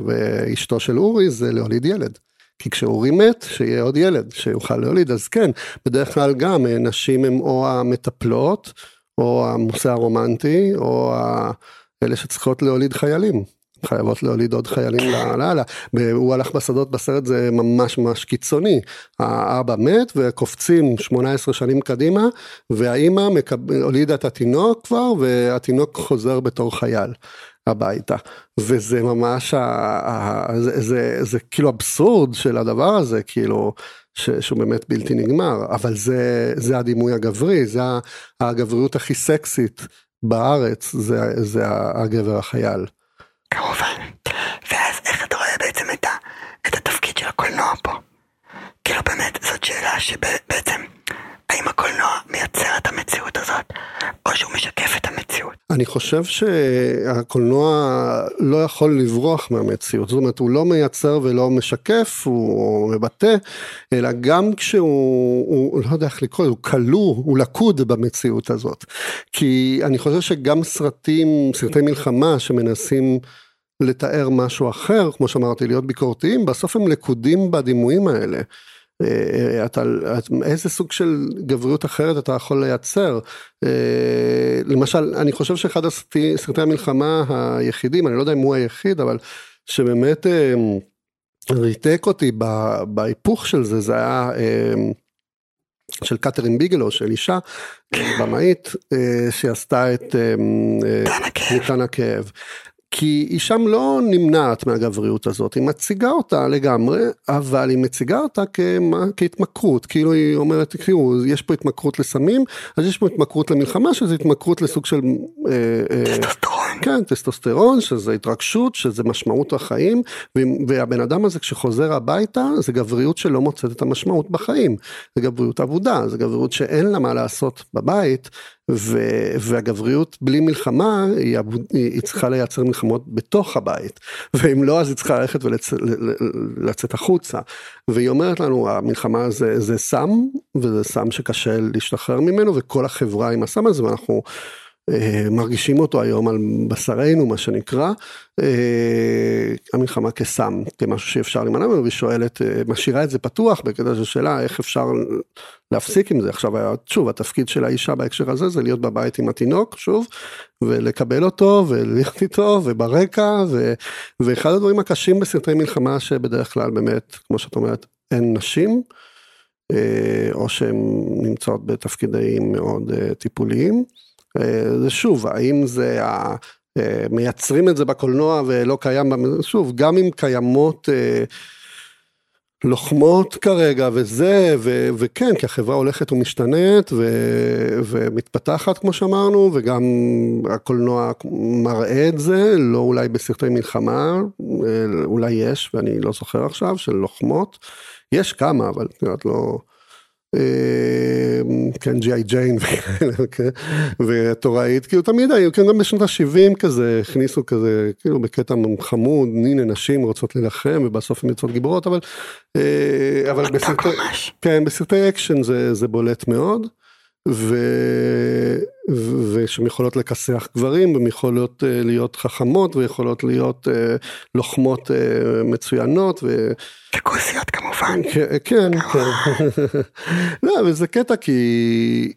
ואשתו של אורי, זה להוליד ילד. כי כשאורי מת, שיהיה עוד ילד שיוכל להוליד, אז כן, בדרך כלל גם אה, נשים הן או המטפלות, או המושא הרומנטי, או אלה שצריכות להוליד חיילים. חייבות להוליד עוד חיילים לאללה. הוא הלך בשדות בסרט זה ממש ממש קיצוני. האבא מת וקופצים 18 שנים קדימה והאימא מקב... הולידה את התינוק כבר והתינוק חוזר בתור חייל. הביתה וזה ממש ה, זה, זה, זה כאילו אבסורד של הדבר הזה כאילו ש, שהוא באמת בלתי נגמר אבל זה זה הדימוי הגברי זה הגבריות הכי סקסית בארץ זה, זה הגבר החייל. כמובן. ואז איך אתה רואה בעצם את, ה, את התפקיד של הקולנוע פה? כאילו באמת זאת שאלה שבעצם האם הקולנוע מייצר את המציאות הזאת או שהוא משקף את? אני חושב שהקולנוע לא יכול לברוח מהמציאות, זאת אומרת הוא לא מייצר ולא משקף, הוא מבטא, אלא גם כשהוא, הוא, לא יודע איך לקרוא, הוא כלוא, הוא לכוד במציאות הזאת. כי אני חושב שגם סרטים, סרטי מלחמה שמנסים לתאר משהו אחר, כמו שאמרתי, להיות ביקורתיים, בסוף הם לכודים בדימויים האלה. אה, אתה, איזה סוג של גבריות אחרת אתה יכול לייצר. אה, למשל, אני חושב שאחד הסרטי, סרטי המלחמה היחידים, אני לא יודע אם הוא היחיד, אבל שבאמת אה, ריתק אותי בהיפוך של זה, זה היה של קתרין ביגלו, של אישה, במאית, שעשתה את ניתן הכאב. כי היא שם לא נמנעת מהגבריות הזאת, היא מציגה אותה לגמרי, אבל היא מציגה אותה כמה, כהתמכרות, כאילו היא אומרת, תראו, יש פה התמכרות לסמים, אז יש פה התמכרות למלחמה, שזה התמכרות לסוג של... אה, אה. כן, טסטוסטרון, שזה התרגשות, שזה משמעות החיים, והבן אדם הזה כשחוזר הביתה, זה גבריות שלא מוצאת את המשמעות בחיים, זה גבריות עבודה, זה גבריות שאין לה מה לעשות בבית, ו- והגבריות בלי מלחמה היא, היא צריכה לייצר מלחמות בתוך הבית. ואם לא אז היא צריכה ללכת ולצאת החוצה. והיא אומרת לנו המלחמה זה, זה סם וזה סם שקשה להשתחרר ממנו וכל החברה עם הסם הזה ואנחנו מרגישים אותו היום על בשרנו מה שנקרא, אה, המלחמה כסם, כמשהו שאפשר להימנע ממנו, והיא שואלת, אה, משאירה את זה פתוח בקטע של שאלה איך אפשר להפסיק עם זה. עכשיו שוב התפקיד של האישה בהקשר הזה זה להיות בבית עם התינוק שוב ולקבל אותו ולהיות איתו וברקע ו, ואחד הדברים הקשים בסרטי מלחמה שבדרך כלל באמת כמו שאת אומרת אין נשים. או שהן נמצאות בתפקידים מאוד טיפוליים. אה, זה שוב, האם זה ה... אה, מייצרים את זה בקולנוע ולא קיים, שוב, גם אם קיימות אה, לוחמות כרגע וזה, ו, וכן, כי החברה הולכת ומשתנית ו, ומתפתחת כמו שאמרנו, וגם הקולנוע מראה את זה, לא אולי בסרטי מלחמה, אולי יש, ואני לא זוכר עכשיו, של לוחמות, יש כמה, אבל את יודעת, לא... אמ, כן G.I. Jane כן, ותוראית, כאילו תמיד היו, כן גם בשנות ה-70 כזה, הכניסו כזה, כאילו בקטע חמוד, הנה נשים רוצות להילחם ובסוף הן יוצאות גיבורות, אבל, אה, אבל בסרטי, כן, בסרטי אקשן זה בולט מאוד. ו... ושהן יכולות לכסח גברים, והן יכולות אה, להיות חכמות, ויכולות להיות אה, לוחמות אה, מצוינות. ו... וכוסיות כמובן. כן, כן. לא, וזה קטע כי,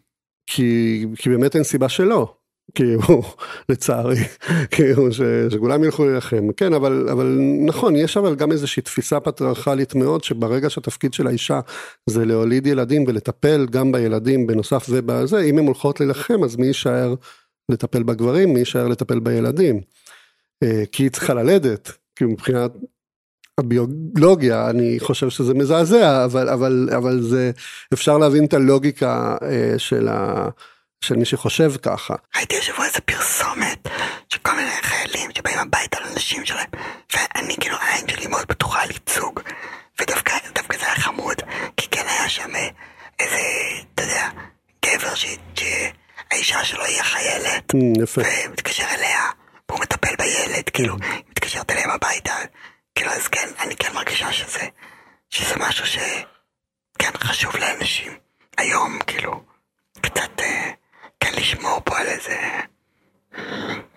כי, כי באמת אין סיבה שלא. כאילו, לצערי, כאילו ש, שכולם ילכו להילחם, כן, אבל, אבל נכון, יש אבל גם איזושהי תפיסה פטריארכלית מאוד, שברגע שהתפקיד של האישה זה להוליד ילדים ולטפל גם בילדים בנוסף ובזה, אם הן הולכות להילחם, אז מי יישאר לטפל בגברים, מי יישאר לטפל בילדים? אה, כי היא צריכה ללדת, כי מבחינת הביולוגיה, אני חושב שזה מזעזע, אבל, אבל, אבל זה, אפשר להבין את הלוגיקה אה, של ה... של מי שחושב ככה. ראיתי השבוע איזה פרסומת של כל מיני חיילים שבאים הביתה לנשים שלהם ואני כאילו העין שלי מאוד פתוחה על ייצוג ודווקא דווקא זה היה חמוד כי כן היה שם אה, איזה, אתה יודע, גבר שהאישה שלו היא החיילת mm, יפה. ומתקשר אליה והוא מטפל בילד כאילו mm. היא מתקשרת אליהם הביתה כאילו אז כן אני כן מרגישה שזה שזה משהו שכן חשוב לאנשים היום כאילו קצת אה, כן לשמור פה על איזה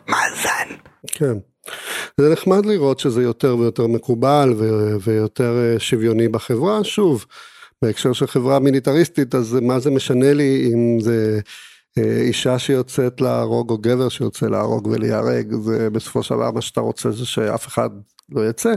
מאזן. כן. זה נחמד לראות שזה יותר ויותר מקובל ו- ויותר אה, שוויוני בחברה, שוב, בהקשר של חברה מיליטריסטית, אז מה זה משנה לי אם זה אישה שיוצאת להרוג או גבר שיוצא להרוג ולהיהרג זה בסופו של דבר מה שאתה רוצה זה שאף אחד לא יצא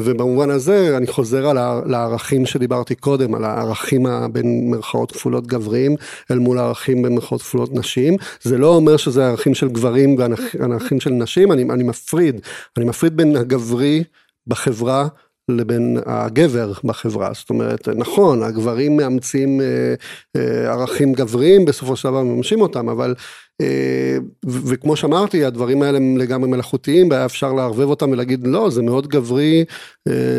ובמובן הזה אני חוזר על הערכים שדיברתי קודם על הערכים בין מירכאות כפולות גבריים אל מול הערכים בין מירכאות כפולות נשים. זה לא אומר שזה ערכים של גברים וערכים של נשים אני, אני מפריד אני מפריד בין הגברי בחברה לבין הגבר בחברה, זאת אומרת, נכון, הגברים מאמצים אה, אה, ערכים גבריים, בסופו של דבר מממשים אותם, אבל וכמו שאמרתי, הדברים האלה הם לגמרי מלאכותיים, והיה אפשר לערבב אותם ולהגיד, לא, זה מאוד גברי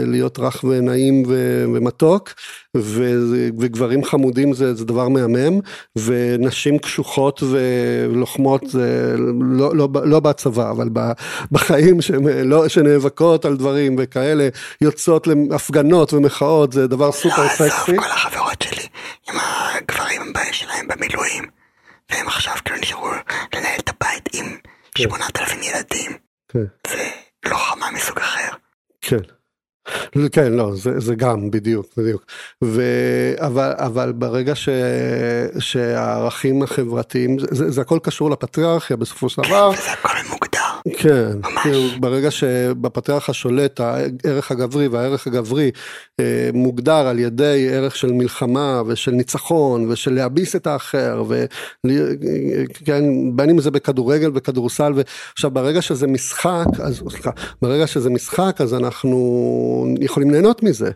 להיות רך ונעים ומתוק, וגברים חמודים זה, זה דבר מהמם, ונשים קשוחות ולוחמות זה לא, לא, לא בצבא, אבל בחיים לא, שנאבקות על דברים וכאלה, יוצאות להפגנות ומחאות, זה דבר סופר לא, סקסי. כל החברות שלי עם הגברים שלהם במילואים, והם עכשיו כאילו נשארו לנהל את הבית עם כן. שמונת אלפים ילדים. כן. זה לוחמה מסוג אחר. כן. כן, לא, זה, זה גם, בדיוק, בדיוק. ו, אבל, אבל ברגע ש, שהערכים החברתיים, זה, זה הכל קשור לפטריארכיה בסופו של דבר. וזה הכל. כן, כאילו ברגע שבפטריארך השולט הערך הגברי והערך הגברי אה, מוגדר על ידי ערך של מלחמה ושל ניצחון ושל להביס את האחר, וכן, בין אם זה בכדורגל וכדורסל, ועכשיו ברגע שזה משחק, אז סליחה, ברגע שזה משחק אז אנחנו יכולים ליהנות מזה.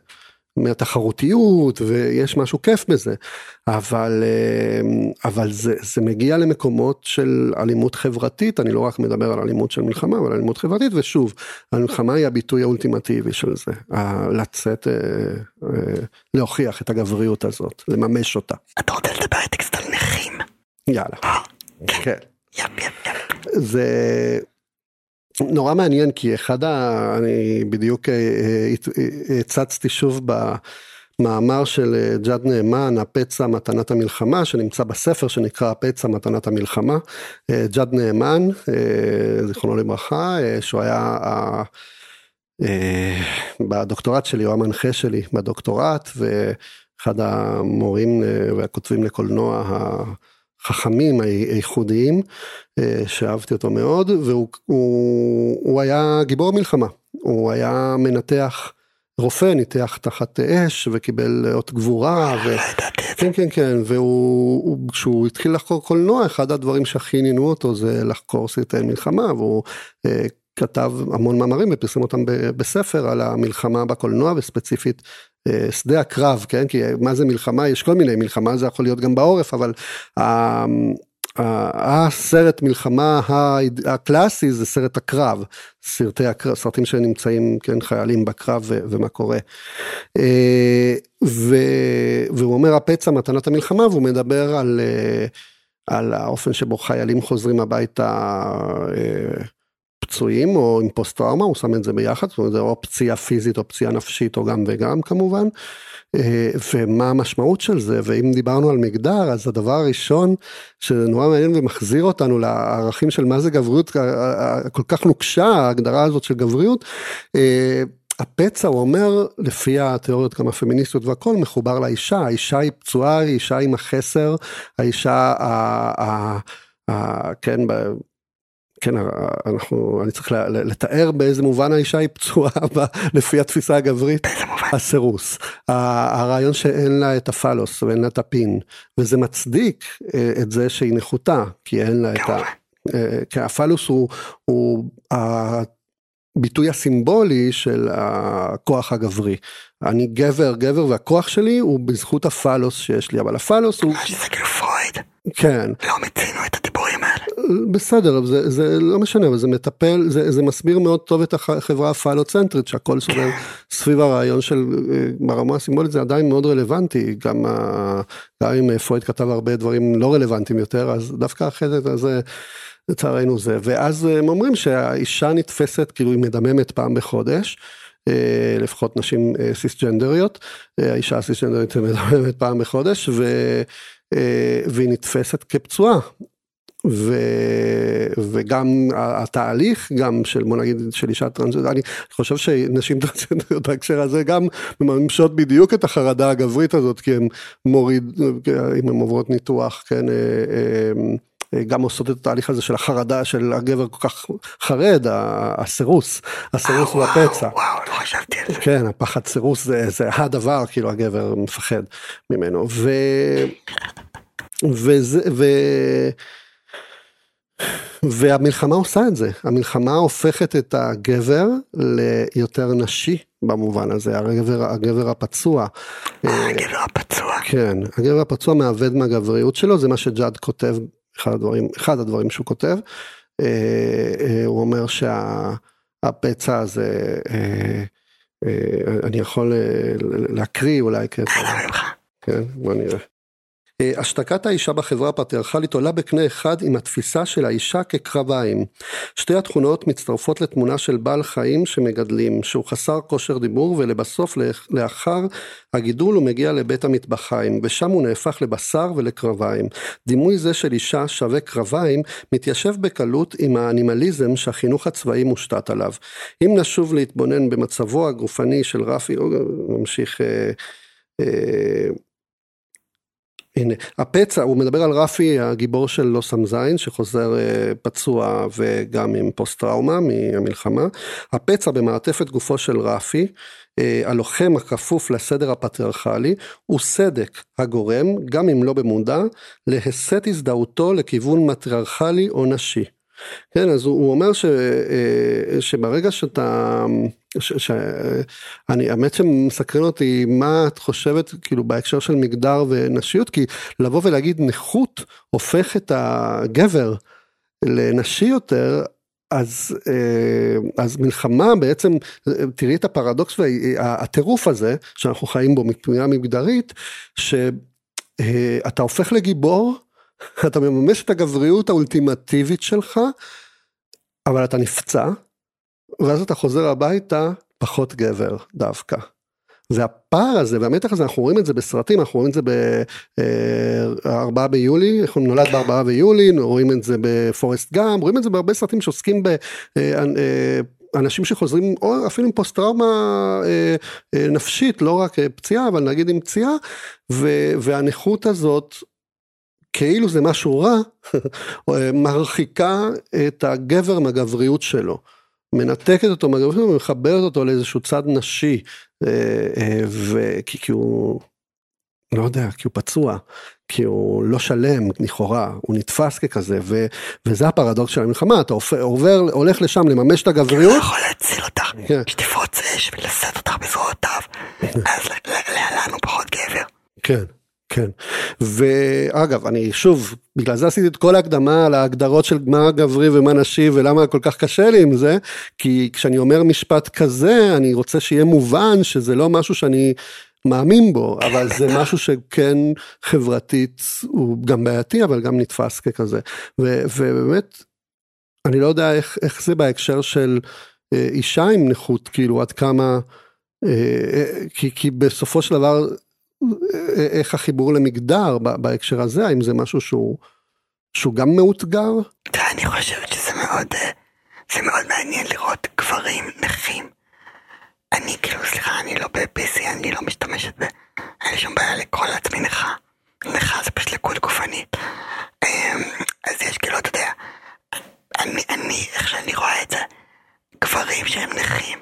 מהתחרותיות ויש משהו כיף בזה אבל אה, אבל זה זה מגיע למקומות של אלימות חברתית אני לא רק מדבר על אלימות של מלחמה אבל אלימות חברתית ושוב המלחמה היא הביטוי האולטימטיבי של זה לצאת אה, אה, להוכיח את הגבריות הזאת לממש אותה. אתה רוצה לדבר טקסט על נכים? יאללה. כן. זה נורא מעניין כי אחד ה... אני בדיוק אה, אה, אה, הצצתי שוב במאמר של ג'אד נאמן, הפצע מתנת המלחמה, שנמצא בספר שנקרא הפצע מתנת המלחמה. ג'אד נאמן, זיכרונו לברכה, שהוא היה בדוקטורט שלי, הוא המנחה שלי בדוקטורט, ואחד המורים והכותבים לקולנוע החכמים הייחודיים, אה, שאהבתי אותו מאוד, והוא הוא, הוא היה גיבור מלחמה, הוא היה מנתח, רופא, ניתח תחת אש וקיבל אות גבורה, ו... כן כן כן, והוא, כשהוא התחיל לחקור קולנוע, אחד הדברים שהכי עניינו אותו זה לחקור סרטי מלחמה, והוא אה, כתב המון מאמרים ופרסם אותם בספר על המלחמה בקולנוע וספציפית אה, שדה הקרב, כן? כי מה זה מלחמה? יש כל מיני, מלחמה זה יכול להיות גם בעורף, אבל הסרט מלחמה הקלאסי זה סרט הקרב, סרטי הקרב, סרטים שנמצאים, כן, חיילים בקרב ומה קורה. אה, והוא אומר הפצע מתנת המלחמה והוא מדבר על, אה, על האופן שבו חיילים חוזרים הביתה פצועים או עם פוסט טראומה, הוא שם את זה ביחד, זאת אומרת זה או פציעה פיזית או פציעה נפשית או גם וגם כמובן. אה, ומה המשמעות של זה, ואם דיברנו על מגדר, אז הדבר הראשון שנורא מעניין ומחזיר אותנו לערכים של מה זה גבריות, כל כך נוקשה ההגדרה הזאת של גבריות. אה, הפצע הוא אומר לפי התיאוריות גם הפמיניסטיות והכל מחובר לאישה האישה היא פצועה היא אישה עם החסר האישה ה, ה, ה, כן כן, אנחנו, אני צריך לתאר באיזה מובן האישה היא פצועה לפי התפיסה הגברית, הסירוס, הרעיון שאין לה את הפלוס ואין לה את הפין, וזה מצדיק אה, את זה שהיא נחותה, כי אין לה את ה... אה, כי הפלוס הוא, הוא הביטוי הסימבולי של הכוח הגברי. אני גבר גבר והכוח שלי הוא בזכות הפלוס שיש לי, אבל הפלוס הוא... פרויד. כן. לא מצינו את הדיבורים האלה. בסדר, זה, זה לא משנה, אבל זה מטפל, זה, זה מסביר מאוד טוב את החברה הפלוצנטרית, שהכל סובב סביב הרעיון של, אה, ברמה הסימבולית זה עדיין מאוד רלוונטי, גם, גם אם פרויד כתב הרבה דברים לא רלוונטיים יותר, אז דווקא החטא הזה, לצערנו זה, ואז הם אומרים שהאישה נתפסת, כאילו היא מדממת פעם בחודש. אה, לפחות נשים אה, סיסג'נדריות, האישה הסיסג'נדרית מדממת פעם בחודש ו, והיא נתפסת כפצועה. ו, וגם התהליך גם של בוא נגיד של אישה טרנסג'נדרית, אני חושב שנשים טרנסג'נדריות בהקשר הזה גם מממשות בדיוק את החרדה הגברית הזאת כי הן מוריד, אם הן עוברות ניתוח, כן, אה, אה, גם עושות את התהליך הזה של החרדה של הגבר כל כך חרד, הסירוס, הסירוס הוא הפצע. וואו, לא חשבתי על זה. כן, הפחד סירוס זה, זה הדבר, כאילו הגבר מפחד ממנו. ו... וזה, ו... והמלחמה עושה את זה, המלחמה הופכת את הגבר ליותר נשי במובן הזה, הגבר, הגבר הפצוע. הגבר הפצוע. כן, הגבר הפצוע מאבד מהגבריות שלו, זה מה שג'אד כותב, אחד הדברים, אחד הדברים שהוא כותב. הוא אומר שהפצע הזה, אני יכול להקריא אולי, כן, כן, בוא נראה. השתקת האישה בחברה הפטריארכלית עולה בקנה אחד עם התפיסה של האישה כקרביים. שתי התכונות מצטרפות לתמונה של בעל חיים שמגדלים, שהוא חסר כושר דיבור ולבסוף לאחר הגידול הוא מגיע לבית המטבחיים, ושם הוא נהפך לבשר ולקרביים. דימוי זה של אישה שווה קרביים מתיישב בקלות עם האנימליזם שהחינוך הצבאי מושתת עליו. אם נשוב להתבונן במצבו הגופני של רפי, נמשיך אה, אה, הנה, הפצע, הוא מדבר על רפי, הגיבור של לא שם זין, שחוזר פצוע וגם עם פוסט טראומה מהמלחמה. הפצע במעטפת גופו של רפי, הלוחם הכפוף לסדר הפטריארכלי, הוא סדק הגורם, גם אם לא במודע, להסט הזדהותו לכיוון מטריארכלי או נשי. כן, אז הוא, אומר ש, שברגע שאתה, ש, ש, אני, האמת שמסקרן אותי מה את חושבת כאילו בהקשר של מגדר ונשיות, כי לבוא ולהגיד נכות הופך את הגבר לנשי יותר, אז, אז מלחמה בעצם, תראי את הפרדוקס והטירוף הזה שאנחנו חיים בו מבחינה מגדרית, שאתה הופך לגיבור, אתה מממש את הגבריות האולטימטיבית שלך, אבל אתה נפצע, ואז אתה חוזר הביתה פחות גבר דווקא. והפער הזה והמתח הזה אנחנו רואים את זה בסרטים אנחנו רואים את זה בארבעה ביולי איך הוא נולד בארבעה ביולי רואים את זה בפורסט גאם רואים את זה בהרבה סרטים שעוסקים באנשים שחוזרים או אפילו עם פוסט טראומה נפשית לא רק פציעה אבל נגיד עם פציעה והנכות הזאת כאילו זה משהו רע, מרחיקה את הגבר מהגבריות שלו. מנתקת אותו מהגבריות שלו ומחברת אותו לאיזשהו צד נשי. וכי כי הוא, לא יודע, כי הוא פצוע, כי הוא לא שלם לכאורה, הוא נתפס ככזה, ו, וזה הפרדוקס של המלחמה, אתה עובר, הולך לשם לממש את הגבריות. הוא יכול להציל אותך, כן. שתפרוץ אש ולשאת אותך בזרועותיו, אז לאן הוא פחות גבר. כן. כן, ואגב אני שוב בגלל זה עשיתי את כל ההקדמה על ההגדרות של מה גברי ומה נשי ולמה כל כך קשה לי עם זה כי כשאני אומר משפט כזה אני רוצה שיהיה מובן שזה לא משהו שאני מאמין בו אבל זה משהו שכן חברתית הוא גם בעייתי אבל גם נתפס ככזה. ו, ובאמת אני לא יודע איך, איך זה בהקשר של אה, אישה עם נכות כאילו עד כמה אה, אה, כי, כי בסופו של דבר איך החיבור למגדר בהקשר הזה, האם זה משהו שהוא, שהוא גם מאותגר? אני חושבת שזה מאוד, זה מאוד מעניין לראות גברים נכים. אני כאילו, סליחה, אני לא ב-PC, אני לא משתמשת ב... אין לי שום בעיה לקרוא לעצמי נכה. נכה זה פשוט לקות גופנית. אמ, אז יש כאילו, אתה יודע, אני, אני, איך שאני רואה את זה, גברים שהם נכים,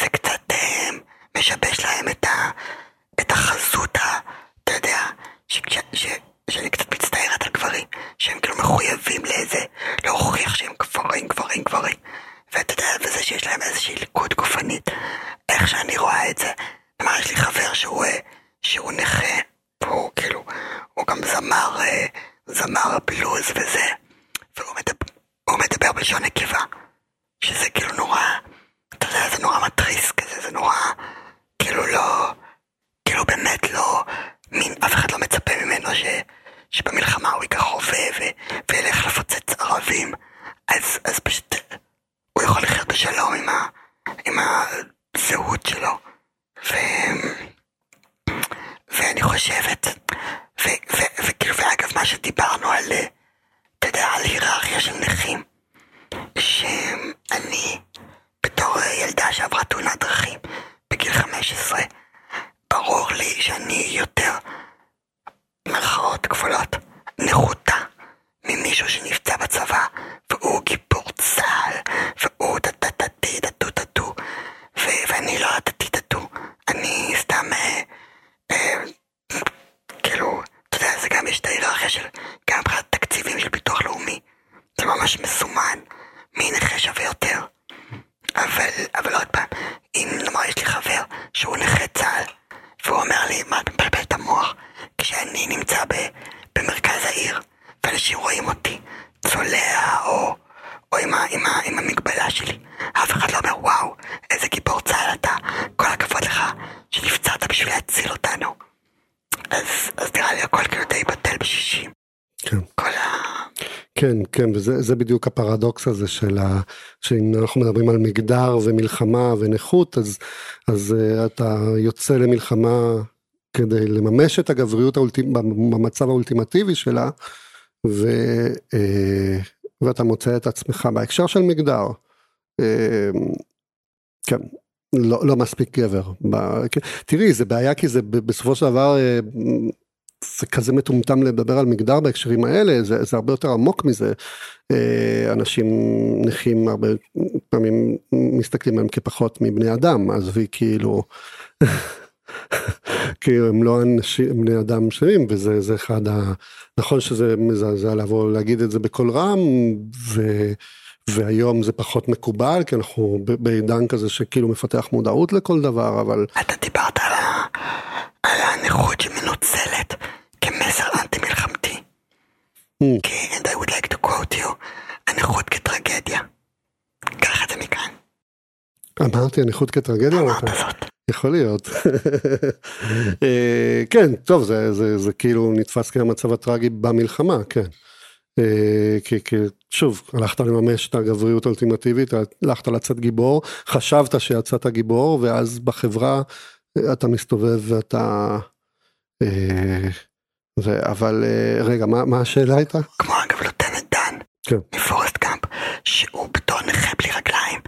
זה קצת אמ, משבש להם את ה... את החזות, ה... אתה יודע, שכש, ש, שאני קצת מצטערת על גברים, שהם כאילו מחויבים לאיזה, להוכיח שהם גברים, גברים, גברים. ואתה יודע, וזה שיש להם איזושהי ליקוד גופנית, איך שאני רואה את זה. כלומר, יש לי חבר שהוא, אה, שהוא נכה, והוא כאילו, הוא גם זמר, אה, זמר בלוז וזה, והוא מדבר, מדבר בלשון נקבה, שזה כאילו נורא, אתה יודע, זה נורא מתריס כזה, זה נורא, כאילו לא... כאילו באמת לא, מין, אף אחד לא מצפה ממנו ש, שבמלחמה הוא ייקח רובה וילך לפוצץ ערבים, אז, אז פשוט הוא יכול לחיות בשלום עם, ה, עם הזהות שלו. ו, ואני חושבת, וכאילו, ואגב, מה שדיברנו על, אתה יודע, על היסטוריה של נכים, שאני, בתור ילדה שעברה תאונת דרכים בגיל 15, ברור לי שאני יותר, מירכאות כפולות, נחותה ממישהו שנפצע בצבא, והוא גיבור צה"ל, והוא טה-טה-טה-טי, טה-טו-טה-טו, ואני לא טה-טי-טה-טו, אני סתם, אה, אה, כאילו, אתה יודע, זה גם יש את ההיררכיה של, גם מבחינת תקציבים של ביטוח לאומי, זה ממש מסומן, מי נכה שווה יותר. אבל, אבל עוד פעם, אם נאמר יש לי חבר שהוא נכה צה"ל, והוא אומר לי, מה אתה מבלבל את המוח? כשאני נמצא ב, במרכז העיר, ואנשים רואים אותי צולע, או, או עם, ה, עם, ה, עם המגבלה שלי, אף אחד לא אומר, וואו, איזה גיבור צה"ל אתה, כל הכבוד לך שנפצעת בשביל להציל אותנו. אז, אז נראה לי הכל כאילו די בטל בשישים. כן. כל ה... כן, כן, וזה זה בדיוק הפרדוקס הזה של ה... שאם אנחנו מדברים על מגדר ומלחמה ונכות, אז, אז uh, אתה יוצא למלחמה כדי לממש את הגבריות האולטימ... במצב האולטימטיבי שלה, ו, uh, ואתה מוצא את עצמך בהקשר של מגדר. Uh, כן, לא, לא מספיק גבר. ב... תראי, זה בעיה כי זה בסופו של דבר... זה כזה מטומטם לדבר על מגדר בהקשרים האלה, זה, זה הרבה יותר עמוק מזה. אה, אנשים נכים הרבה פעמים מסתכלים עליהם כפחות מבני אדם, היא כאילו, כאילו הם לא אנשים, בני אדם שונים, וזה זה אחד ה... נכון שזה מזעזע לבוא להגיד את זה בקול רם, ו... והיום זה פחות מקובל, כי אנחנו בעידן כזה שכאילו מפתח מודעות לכל דבר, אבל... אתה דיברת על. על הנכות שמנוצלת כמסר אנטי מלחמתי. Mm. And I would like to quote you, הנכות כטרגדיה. קח את זה מכאן. אמרתי הנכות כטרגדיה? אמרת זאת. יכול להיות. אה, כן, טוב, זה, זה, זה כאילו נתפס כמצב הטרגי במלחמה, כן. אה, כי, כי שוב, הלכת לממש את הגבריות האולטימטיבית, הלכת לצאת גיבור, חשבת שיצאת גיבור, ואז בחברה אתה מסתובב ואתה... זה, אבל רגע, מה, מה השאלה הייתה? כמו אגב לוטנט דן, כן. מפורסט קאמפ, שהוא בתור נכה בלי רגליים,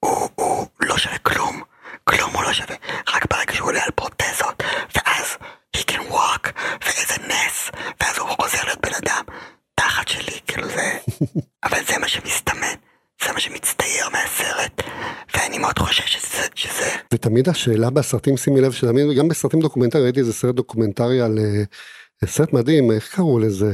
הוא, הוא לא שווה כלום, כלום הוא לא שווה, רק ברגע שהוא עולה על פרוטזות, ואז he can walk, ואיזה נס, ואז הוא חוזר להיות בן אדם, תחת שלי, כאילו זה, אבל זה מה שמסתמן, זה מה שמצטייר מהסרט, ואני מאוד חושש שזה, שזה... ותמיד השאלה בסרטים, שימי לב, שתמיד, גם בסרטים דוקומנטריים, ראיתי איזה סרט דוקומנטרי על אה, סרט מדהים, איך קראו לזה?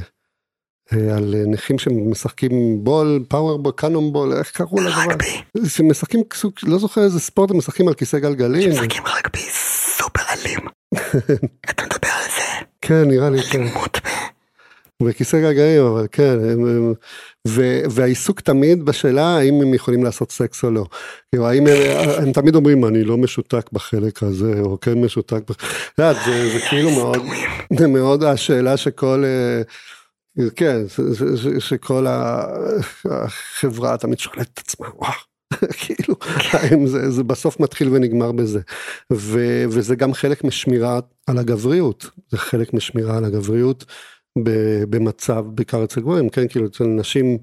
אה, על נכים שמשחקים בול, power ball, cannon ball, איך קראו לדבר? רגבי. שמשחקים לא זוכר איזה ספורט, הם משחקים על כיסא גלגלים. משחקים רגבי סופר אלים. אתה מדבר על זה? כן, נראה לי, כן. אלימות. בכיסא גלגלים, אבל כן, הם, הם, ו, והעיסוק תמיד בשאלה האם הם יכולים לעשות סקס או לא. כאילו, האם הם, הם תמיד אומרים, אני לא משותק בחלק הזה, או כן משותק. זה, זה, זה כאילו מאוד, זה מאוד השאלה שכל... אה, כן, שכל החברה תמיד שואלת את עצמה, וואו, כאילו, האם זה, זה בסוף מתחיל ונגמר בזה. ו, וזה גם חלק משמירה על הגבריות, זה חלק משמירה על הגבריות במצב, בעיקר אצל גברים, כן, כאילו אצל נשים,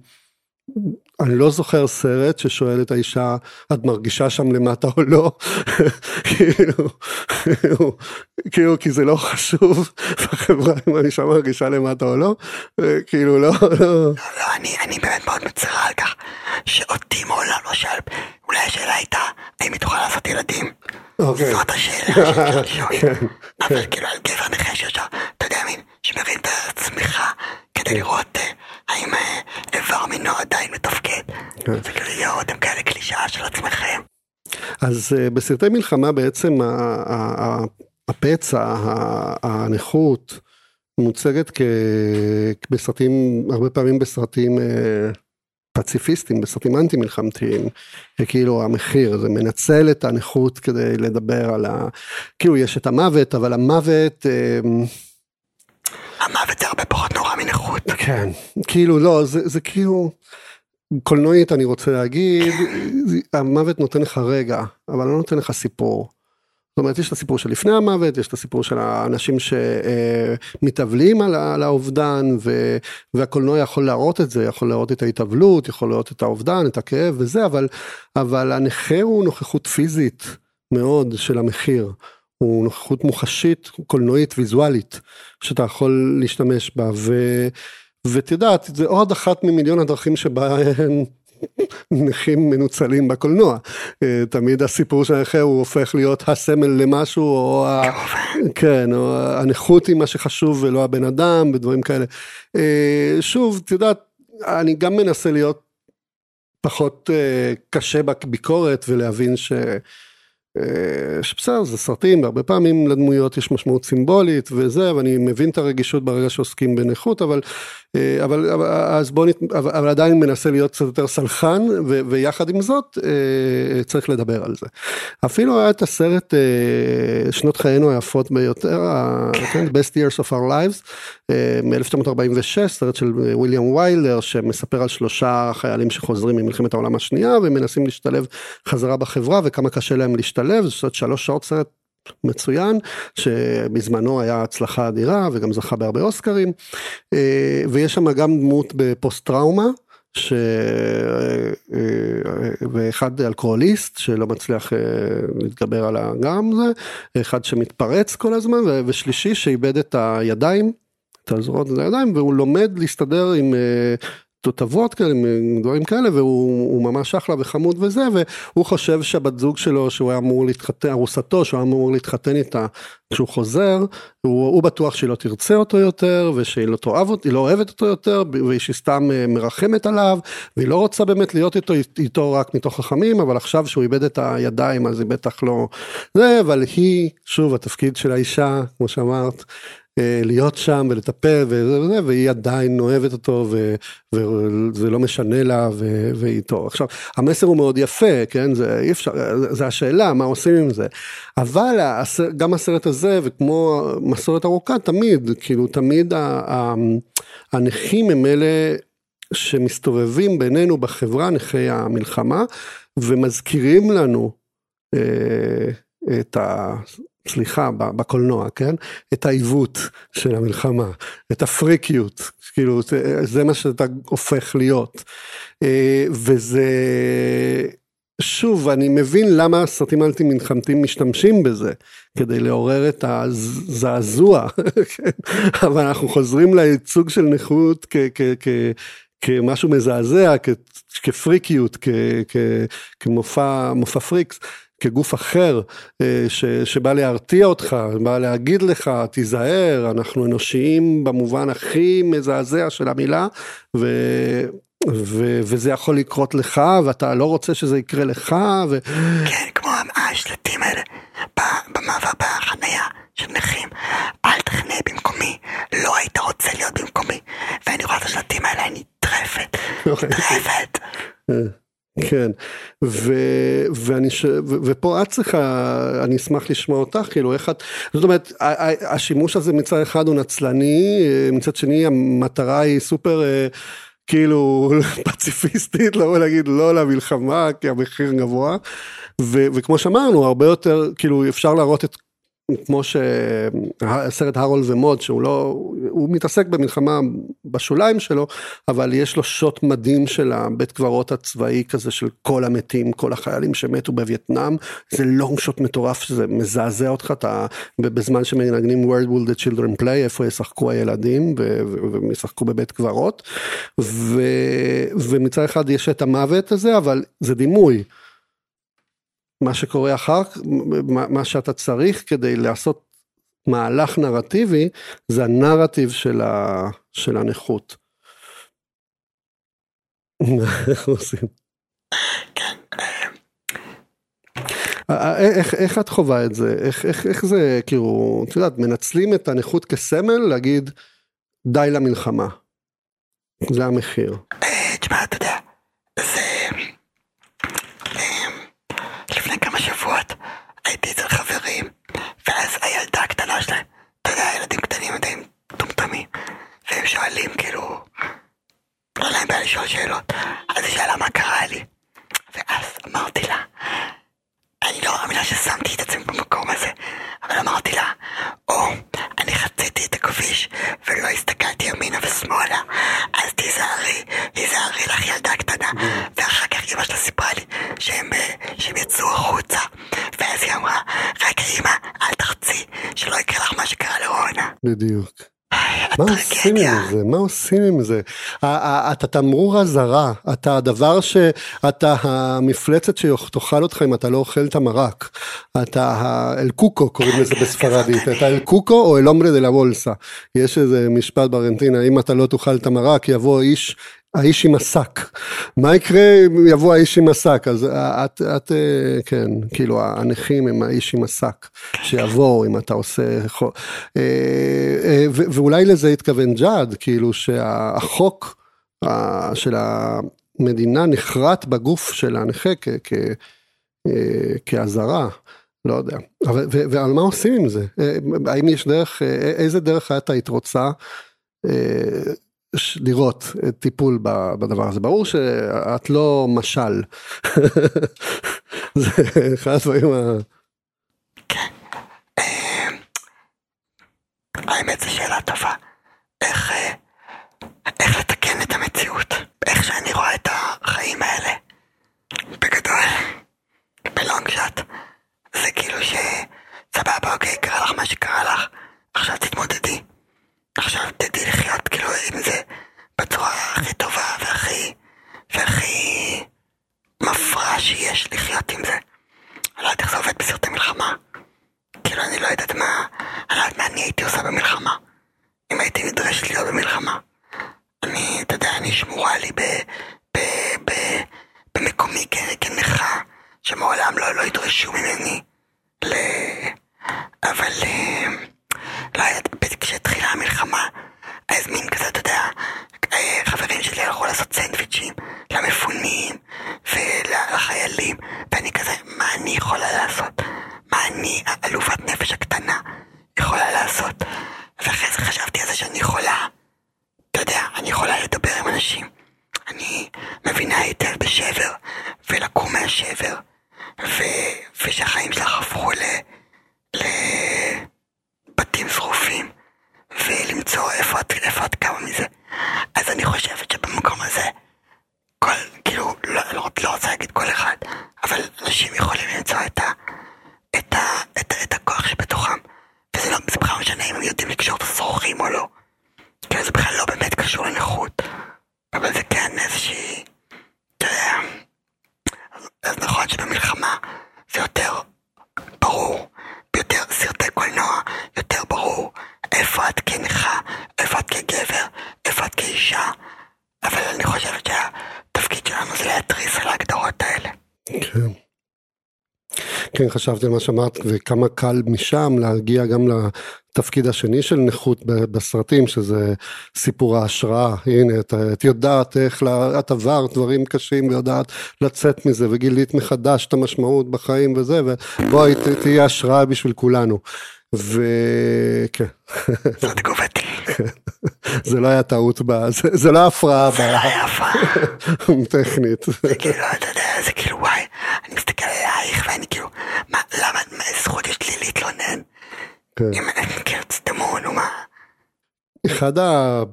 אני לא זוכר סרט ששואל את האישה, את מרגישה שם למטה או לא? כאילו, כאילו, כי זה לא חשוב בחברה אם האישה מרגישה למטה או לא, כאילו לא, לא. לא, לא, אני, אני באמת מאוד מצרה על כך שאותי מעולם לא שאל, אולי השאלה הייתה, האם היא תוכל לעשות ילדים? אוקיי. זאת השאלה שאפשר לשאול. כן, אבל כאילו על גבר נכה שישר, אתה יודע מין, שמרים את עצמך כדי לראות האם אה, איבר מינו עדיין מתפקד. כן. זה כאילו יואו, אתם כאלה קלישאה של עצמכם. אז אה, בסרטי מלחמה בעצם הפצע, הנכות, מוצגת כ... בסרטים, הרבה פעמים בסרטים אה, פציפיסטים, בסרטים אנטי מלחמתיים, כאילו המחיר, זה מנצל את הנכות כדי לדבר על ה... כאילו יש את המוות, אבל המוות... אה, המוות זה הרבה פחות נורא מנכות. כן, כאילו לא, זה, זה כאילו, קולנועית אני רוצה להגיד, המוות נותן לך רגע, אבל לא נותן לך סיפור. זאת אומרת, יש את הסיפור של לפני המוות, יש את הסיפור של האנשים שמתאבלים על, על האובדן, ו, והקולנוע יכול להראות את זה, יכול להראות את ההתאבלות, יכול להראות את האובדן, את הכאב וזה, אבל, אבל הנכה הוא נוכחות פיזית מאוד של המחיר. הוא נוכחות מוחשית, קולנועית, ויזואלית, שאתה יכול להשתמש בה, ו... ואת יודעת, זה עוד אחת ממיליון הדרכים שבהן נכים מנוצלים בקולנוע. אה, תמיד הסיפור של הנכה הוא הופך להיות הסמל למשהו, או, ה... כן, או הנכות היא מה שחשוב ולא הבן אדם ודברים כאלה. אה, שוב, את יודעת, אני גם מנסה להיות פחות אה, קשה בביקורת ולהבין ש... אה, שבסדר זה סרטים והרבה פעמים לדמויות יש משמעות סימבולית וזה ואני מבין את הרגישות ברגע שעוסקים בנכות אבל אה, אבל אז בוא נת... אבל עדיין מנסה להיות קצת יותר סלחן ו, ויחד עם זאת אה, צריך לדבר על זה. אפילו היה את הסרט שנות חיינו היפות ביותר, כן. best years of our lives מ-1946 סרט של וויליאם ויילר שמספר על שלושה חיילים שחוזרים ממלחמת העולם השנייה ומנסים להשתלב חזרה בחברה וכמה קשה להם להשתלב. זאת שלוש שעות סרט מצוין, שבזמנו היה הצלחה אדירה וגם זכה בהרבה אוסקרים, אה, ויש שם גם דמות בפוסט טראומה. ש... אה, ואחד אלכוהוליסט שלא מצליח אה, להתגבר על הגם זה, אחד שמתפרץ כל הזמן ושלישי שאיבד את הידיים, את הזרועות והוא לומד להסתדר עם תותבות כאלה, דברים כאלה, והוא ממש אחלה וחמוד וזה, והוא חושב שהבת זוג שלו, שהוא היה אמור להתחתן, ארוסתו, שהוא היה אמור להתחתן איתה כשהוא חוזר, הוא, הוא בטוח שהיא לא תרצה אותו יותר, ושהיא לא היא לא אוהבת אותו יותר, ושהיא סתם אה, מרחמת עליו, והיא לא רוצה באמת להיות איתו, איתו רק מתוך חכמים, אבל עכשיו שהוא איבד את הידיים, אז היא בטח לא... זה, אבל היא, שוב, התפקיד של האישה, כמו שאמרת, להיות שם ולטפל וזה וזה, והיא עדיין אוהבת אותו וזה לא משנה לה ו, ואיתו. עכשיו, המסר הוא מאוד יפה, כן? זה אי אפשר, זה השאלה, מה עושים עם זה. אבל גם הסרט הזה, וכמו מסורת ארוכה, תמיד, כאילו, תמיד הנכים הם אלה שמסתובבים בינינו בחברה, נכי המלחמה, ומזכירים לנו אה, את ה... סליחה, בקולנוע, כן? את העיוות של המלחמה, את הפריקיות, כאילו זה, זה מה שאתה הופך להיות. אה, וזה, שוב, אני מבין למה סרטים אנטי מלחמתיים משתמשים בזה, כדי לעורר את הזעזוע, כן? אבל אנחנו חוזרים לייצוג של נכות כ... כ, כ כמשהו מזעזע, כפריקיות, כמופע פריקס. כגוף אחר אה, ש, שבא להרתיע אותך, בא להגיד לך תיזהר, אנחנו אנושיים במובן הכי מזעזע של המילה, ו, ו, וזה יכול לקרות לך ואתה לא רוצה שזה יקרה לך. ו... כן, כמו השלטים האלה במעבר בחניה של נכים, אל תחנה במקומי, לא היית רוצה להיות במקומי, ואני רואה את השלטים האלה, אני נטרפת, אוקיי. אה. כן, ו, ואני, ש, ו, ופה את צריכה, אני אשמח לשמוע אותך, כאילו איך את, זאת אומרת, השימוש הזה מצד אחד הוא נצלני, מצד שני המטרה היא סופר, אה, כאילו פציפיסטית, לבוא להגיד לא למלחמה כי המחיר גבוה, ו, וכמו שאמרנו, הרבה יותר, כאילו אפשר להראות את כמו שהסרט הרול ומוד שהוא לא, הוא מתעסק במלחמה בשוליים שלו, אבל יש לו שוט מדהים של הבית קברות הצבאי כזה של כל המתים, כל החיילים שמתו בווייטנאם, זה לונג שוט מטורף שזה מזעזע אותך, אתה בזמן שמנגנים Word will the children play, איפה ישחקו הילדים והם ישחקו בבית קברות, ו, ומצד אחד יש את המוות הזה, אבל זה דימוי. מה שקורה אחר כך, מה שאתה צריך כדי לעשות מהלך נרטיבי, זה הנרטיב של, ה, של הנכות. איך עושים? כן. איך, איך את חווה את זה? איך, איך, איך זה, כאילו, את יודעת, מנצלים את הנכות כסמל להגיד די למלחמה. זה המחיר. אה, תשמע, אתה יודע, הייתי אצל חברים, ואז הילדה הקטנה שלהם, אתה יודע, ילדים קטנים עדיין טומטמים, והם שואלים כאילו, לא להם בעיה לשאול שאלות, אז היא שאלה מה קרה לי, ואז אמרתי לה, אני לא מאמינה ששמתי את עצמי במקום הזה, אבל אמרתי לה, או, אני חציתי את הכביש ולא הסתכלתי ימינה ושמאלה, אז תיזהרי, תיזהרי לך ילדה קטנה. ואחר כך אמא שלה סיפרה לי שהם, אה, שהם יצאו החוצה, היא אמרה, רגע אמא, אל תחצי, שלא יקרה לך מה שקרה לרונה. בדיוק. מה עושים. עם זה? מה עושים עם זה? אתה תמרור אזהרה, אתה הדבר שאתה המפלצת שתאכל אותך אם אתה לא אוכל את המרק. אתה האל קוקו קוראים לזה בספרדית, אתה אל קוקו או אל אומרה דה לה בולסה. יש איזה משפט בארנטינה, אם אתה לא תאכל את המרק יבוא איש האיש עם השק. מה יקרה אם יבוא האיש עם השק? אז את, את, אה, כן, כאילו הנכים הם האיש עם השק, שיבואו אם אתה עושה, אה, אה, ואולי לזה התכוון ג'אד, כאילו שהחוק אה, של המדינה נחרט בגוף של הנכה אה, כאזהרה. לא יודע, ועל מה עושים עם זה? אה, האם יש דרך, אה, איזה דרך את היית רוצה אה, לראות אה, טיפול בדבר הזה? ברור שאת לא משל, זה אחד הדברים ה... האמת זו שאלה טובה. איך, אה, איך לתקן את המציאות? איך שאני רואה את החיים האלה? בגדול, בלונג שוט, זה כאילו ש... סבבה, אוקיי, קרה לך מה שקרה לך, עכשיו תתמודדי. עכשיו תדעי לחיות כאילו עם זה בצורה הכי טובה והכי... והכי... מפרה שיש לחיות עם זה. אני לא יודעת איך זה עובד בסרטי מלחמה. כאילו אני לא יודעת מה, אני לא יודעת מה אני הייתי עושה במלחמה. אם הייתי נדרשת להיות במלחמה. אני, אתה יודע, אני שמורה לי ב... ב... ב... במקומי כנכה, שמעולם לא, לא ידרשו ממני ל... אבל... לא בדיוק כשהתחילה המלחמה, אז מין כזה, אתה יודע, אה, חברים שלי הלכו לעשות סנדוויצ'ים למפונים ולחיילים, ואני כזה, מה אני יכולה לעשות? מה אני, אלופת נפש הקטנה, יכולה לעשות? ואחרי זה חשבתי על זה שאני יכולה, אתה יודע, אני יכולה לדבר עם אנשים. אני מבינה היטב בשבר, ולקום מהשבר, ו... ושהחיים שלך הפכו ל... לבתים שרופים, ולמצוא איפה את, איפה את קמה מזה. אז אני חושבת שבמקום הזה, כל, כאילו, לא, לא, לא רוצה להגיד כל אחד, אבל אנשים יכולים למצוא את ה... את, ה, את, ה, את הכוח שבתוכם. וזה לא, בכלל לא משנה אם הם יודעים לקשור את השרוכים או לא. כאילו זה בכלל לא באמת קשור לנכות. אבל זה כן איזושהי, אתה יודע, אז, אז נכון שבמלחמה זה יותר ברור, ביותר סרטי קולנוע, יותר ברור איפה את כנכה, איפה את כגבר, איפה את כאישה. אבל אני חושבת שהתפקיד שלנו זה להתריס על ההגדרות האלה. כן. כן, חשבתי על מה שאמרת, וכמה קל משם להגיע גם לתפקיד השני של נכות בסרטים, שזה סיפור ההשראה. הנה, את, את יודעת איך, לה, את עברת דברים קשים ויודעת לצאת מזה, וגילית מחדש את המשמעות בחיים וזה, ובואי, תהיה השראה בשביל כולנו. וכן, זו תגובתי. זה לא היה טעות. זה, לא הפרעה זה לא היה. ב- טכנית. זה כאילו, אתה יודע, זה כאילו, וואי, אני מסתכל עלייך ואני כאילו, מה, למה, מה, איזה זכות יש לי להתלונן? כן. אם. אחד ה...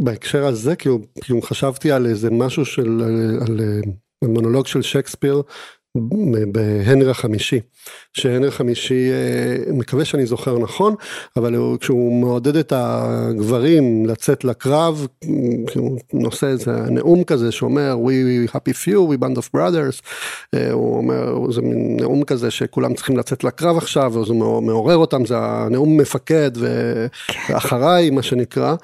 בהקשר הזה כאילו, כאילו חשבתי על איזה משהו של על, על, על מונולוג של שייקספיר בהנרי החמישי שהנרי החמישי אה, מקווה שאני זוכר נכון אבל הוא, כשהוא מעודד את הגברים לצאת לקרב הוא נושא איזה נאום כזה שאומר we happy few we band of brothers אה, הוא אומר זה מין נאום כזה שכולם צריכים לצאת לקרב עכשיו וזה מעורר אותם זה הנאום מפקד ואחריי מה שנקרא.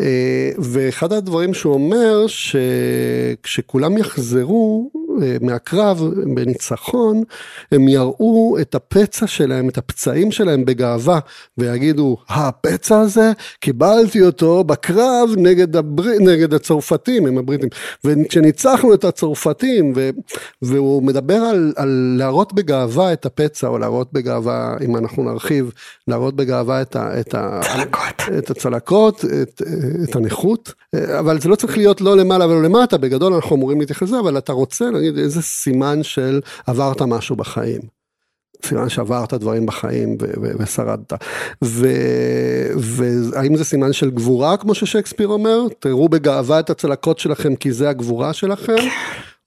אה, ואחד הדברים שהוא אומר שכשכולם יחזרו אה, מהקרב בניצחון הם יראו את הפצע שלהם את הפצעים שלהם בגאווה ויגידו הפצע הזה קיבלתי אותו בקרב נגד, הבר... נגד הצרפתים עם הבריטים. וכשניצחנו את הצרפתים ו... והוא מדבר על, על להראות בגאווה את הפצע או להראות בגאווה אם אנחנו נרחיב להראות בגאווה את, ה... את, ה... את הצלקות, את, את הנכות, אבל זה לא צריך להיות לא למעלה ולא למטה, בגדול אנחנו אמורים להתייחס לזה, אבל אתה רוצה להגיד איזה סימן של עברת משהו בחיים. סימן שעברת דברים בחיים ושרדת. והאם זה סימן של גבורה כמו ששייקספיר אומר? תראו בגאווה את הצלקות שלכם כי זה הגבורה שלכם?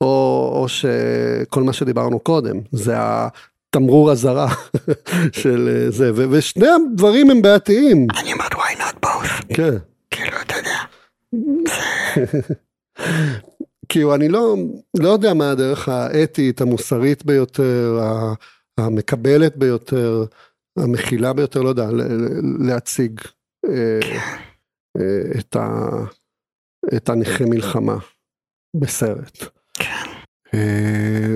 או, או שכל מה שדיברנו קודם, זה התמרור אזהרה של זה, ושני הדברים הם בעייתיים. אני אומרת why not both, כן. כאילו אני לא, לא יודע מה הדרך האתית, המוסרית ביותר, המקבלת ביותר, המכילה ביותר, לא יודע, להציג אה, אה, את, ה, את הנכה מלחמה בסרט. כן,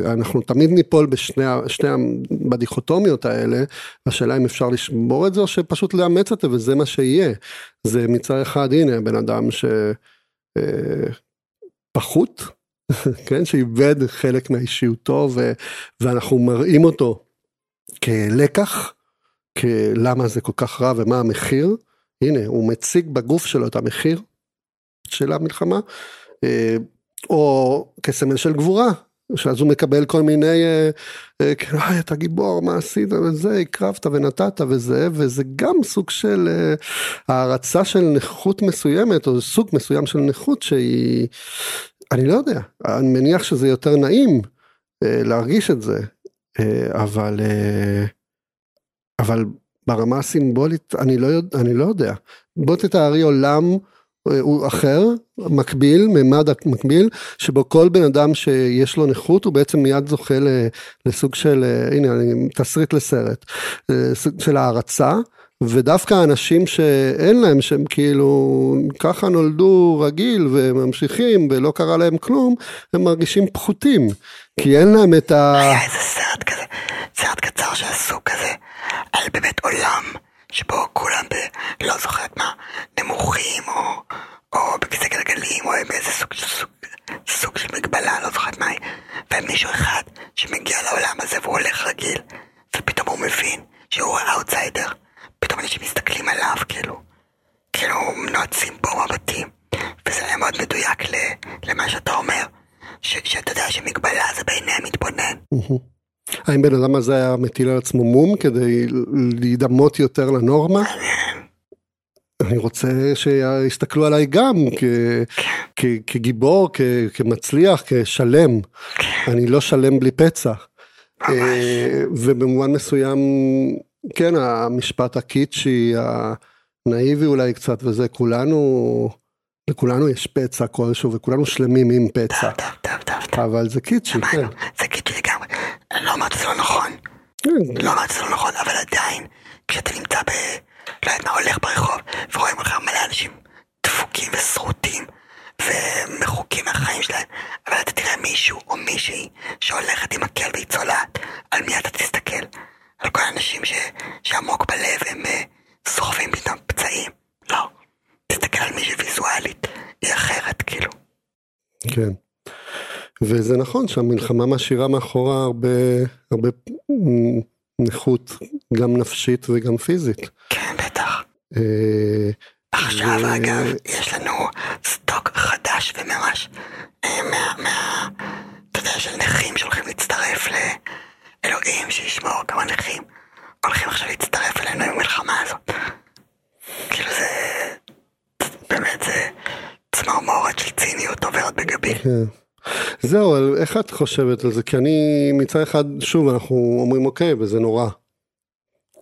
אנחנו תמיד ניפול בשני שני בדיכוטומיות האלה, השאלה אם אפשר לשבור את זה או שפשוט לאמץ את זה וזה מה שיהיה. זה מצד אחד הנה בן אדם ש... אה, כן, שאיבד חלק מאישיותו ו, ואנחנו מראים אותו כלקח, למה זה כל כך רע ומה המחיר, הנה הוא מציג בגוף שלו את המחיר של המלחמה, אה, או כסמל של גבורה, שאז הוא מקבל כל מיני, אה, אה, כאילו, "איי, אתה גיבור, מה עשית וזה, הקרבת ונתת וזה, וזה גם סוג של אה, הערצה של נכות מסוימת, או סוג מסוים של נכות שהיא, אני לא יודע, אני מניח שזה יותר נעים אה, להרגיש את זה, אה, אבל, אה, אבל ברמה הסימבולית אני לא, אני לא יודע. בוא תתארי עולם אה, הוא אחר, מקביל, ממד מקביל, שבו כל בן אדם שיש לו נכות הוא בעצם מיד זוכה לסוג של, אה, הנה, אני- תסריט לסרט, אה, סוג של הערצה. ודווקא האנשים שאין להם, שהם כאילו ככה נולדו רגיל וממשיכים ולא קרה להם כלום, הם מרגישים פחותים. כי אין להם את ה... היה איזה סרט כזה, סרט קצר שעשו כזה, על באמת עולם, שבו כולם ב... לא זוכרת מה, נמוכים, או, או בכיסא גלגלים, או באיזה סוג, סוג, סוג של מגבלה, לא זוכרת מה היא, ומישהו אחד שמגיע לעולם הזה והוא הולך רגיל, ופתאום הוא מבין שהוא ה-outsider, פתאום אנשים מסתכלים עליו, כאילו, כאילו נועצים בו מבטים, וזה היה מאוד מדויק למה שאתה אומר, ש- שאתה יודע שמגבלה זה בעיני המתבונן. האם בן אדם הזה היה מטיל על עצמו מום כדי להידמות יותר לנורמה? אני רוצה שיסתכלו עליי גם כגיבור, כמצליח, כשלם. אני לא שלם בלי פצע. אה, ובמובן מסוים, כן, המשפט הקיצ'י, הנאיבי אולי קצת וזה, כולנו, לכולנו יש פצע כלשהו וכולנו שלמים עם פצע. אבל זה קיצ'י, כן. זה קיצ'י לגמרי. לא אמרתי שזה לא נכון. כן. לא אמרתי שזה לא נכון, אבל עדיין, כשאתה נמצא ב... לא יודעת מה, הולך ברחוב, ורואים לך מלא אנשים דפוקים ושרוטים, ומחוקים מהחיים שלהם, אבל אתה תראה מישהו או מישהי שהולכת עם מקל והיא צולעת, על מי אתה תסתכל? על כל האנשים ש... שעמוק בלב הם אה, סוחבים פתאום פצעים? לא. תסתכל על מישהי ויזואלית, היא אחרת, כאילו. כן. וזה נכון שהמלחמה משאירה מאחורה הרבה, הרבה נכות, גם נפשית וגם פיזית. כן, עכשיו ו- אגב, יש לנו סטוק חדש וממש אה, מה, אתה יודע, של נכים שהולכים להצטרף לאלוהים שישמור כמה נכים הולכים עכשיו להצטרף אלינו עם המלחמה הזאת. כאילו זה, באמת זה צמרמורת של ציניות עוברת בגבי. כן. זהו, איך את חושבת על זה? כי אני מצד אחד, שוב, אנחנו אומרים אוקיי, וזה נורא.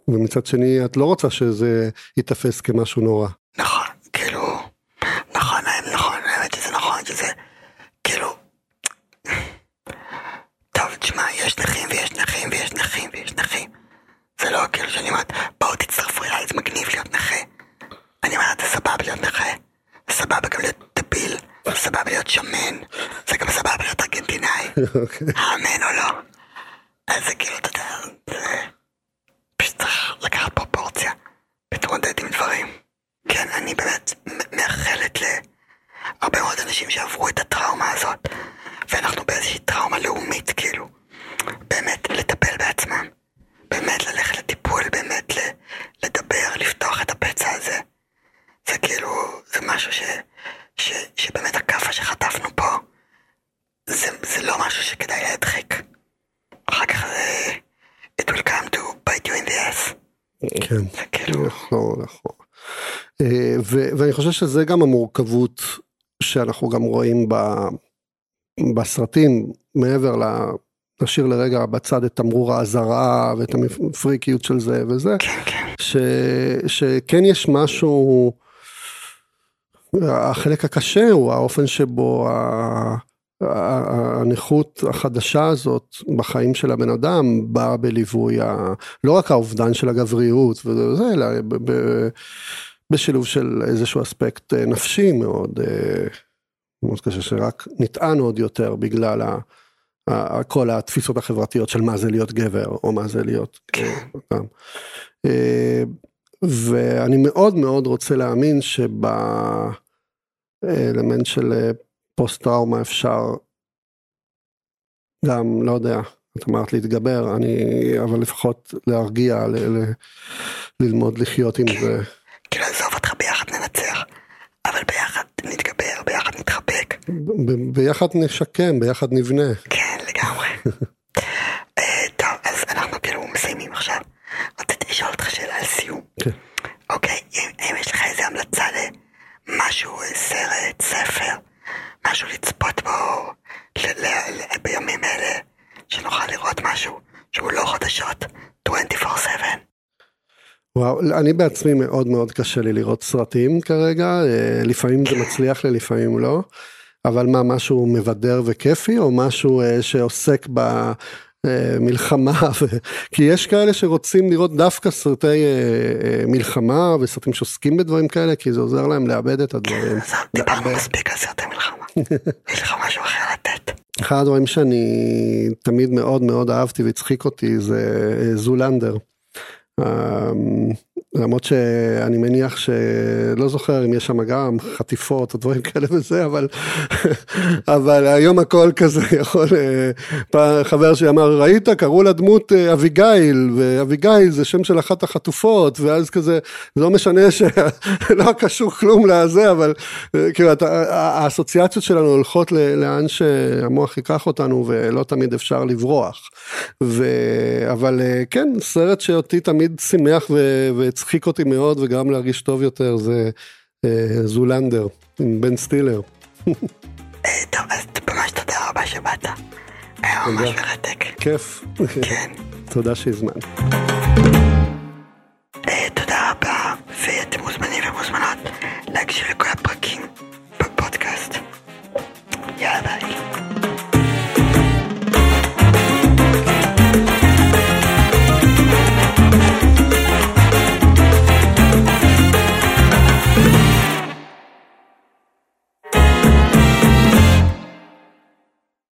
ומצד שני, את לא רוצה שזה ייתפס כמשהו נורא. נכון, כאילו, נכון, נכון, האמת שזה נכון, שזה, כאילו, טוב, תשמע, יש נכים ויש נכים ויש נכים ויש נכים. זה לא כאילו שאני אומרת, בואו תצטרפו אליי, זה מגניב להיות נכה. אני אומרת, זה סבבה להיות נכה, זה סבבה גם להיות דביל, זה סבבה להיות שמן, זה גם סבבה להיות ארגנטינאי, אוקיי. אמן או לא. אז זה כאילו, אתה יודע, זה... פשוט צריך לקחת פרופורציה, להתמודד עם דברים. כן, אני באמת מ- מאחלת להרבה מאוד אנשים שעברו את הטראומה הזאת, ואנחנו באיזושהי טראומה לאומית, כאילו, באמת לטפל בעצמם, באמת ללכת לטיפול, באמת ל- לדבר, לפתוח את הפצע הזה. זה כאילו, זה משהו ש, ש, שבאמת הכאפה שחטפנו פה, זה, זה לא משהו שכדאי להדחיק. אחר כך זה... it will come to כן. זה כאילו, נכון, נכון. אה, ו- ואני חושב שזה גם המורכבות שאנחנו גם רואים ב- בסרטים, מעבר ל... נשאיר לרגע בצד את תמרור האזהרה ואת הפריקיות של זה וזה, כן, כן, ש, שכן יש משהו, החלק הקשה הוא האופן שבו הנכות החדשה הזאת בחיים של הבן אדם באה בליווי, ה, לא רק האובדן של הגבריות וזה, אלא ב, ב, בשילוב של איזשהו אספקט אה, נפשי מאוד, אה, מאוד קשה, שרק נטען עוד יותר בגלל ה... כל התפיסות החברתיות של מה זה להיות גבר או מה זה להיות. אה, ואני מאוד מאוד רוצה להאמין שבאלמנט של פוסט טראומה אפשר גם, לא יודע, את אמרת להתגבר, אני, אבל לפחות להרגיע, ל, ל, ללמוד לחיות עם זה. כאילו עזוב אותך ביחד ננצח, אבל ביחד נתגבר, ביחד נתחבק, ביחד נשקם, ביחד נבנה. כן, לגמרי. אה, טוב, אז אנחנו כאילו מסיימים עכשיו. רציתי לשאול אותך שאלה על סיום. כן. אוקיי, אם, אם יש לך איזה המלצה למשהו, סרט, ספר, משהו לצפות בו ל- ל- ל- בימים אלה, שנוכל לראות משהו שהוא לא חדשות 24/7. וואו, אני בעצמי מאוד מאוד קשה לי לראות סרטים כרגע, אה, לפעמים זה מצליח לי, לפעמים לא, אבל מה, משהו מבדר וכיפי, או משהו אה, שעוסק במלחמה, ו... כי יש כאלה שרוצים לראות דווקא סרטי אה, אה, מלחמה וסרטים שעוסקים בדברים כאלה, כי זה עוזר להם לאבד את הדברים. אז דיברנו מספיק על סרטי מלחמה. יש לך משהו אחר לתת? אחד הדברים שאני תמיד מאוד מאוד אהבתי והצחיק אותי זה אה, זולנדר. למרות שאני מניח שלא זוכר אם יש שם גם חטיפות או דברים כאלה וזה אבל אבל היום הכל כזה יכול אה, חבר שלי אמר ראית קראו לה דמות אה, אביגיל ואביגיל זה שם של אחת החטופות ואז כזה לא משנה שלא קשור כלום לזה אבל אה, כאילו האסוציאציות שלנו הולכות לאן שהמוח ייקח אותנו ולא תמיד אפשר לברוח. ו... אבל כן סרט שאותי תמיד שימח ו... שהצחיק אותי מאוד וגרם להרגיש טוב יותר זה אה, זולנדר עם בן סטילר. טוב, אז ממש תודה רבה שבאת. היה ממש מרתק. כיף. כן. תודה שהזמנת. אה,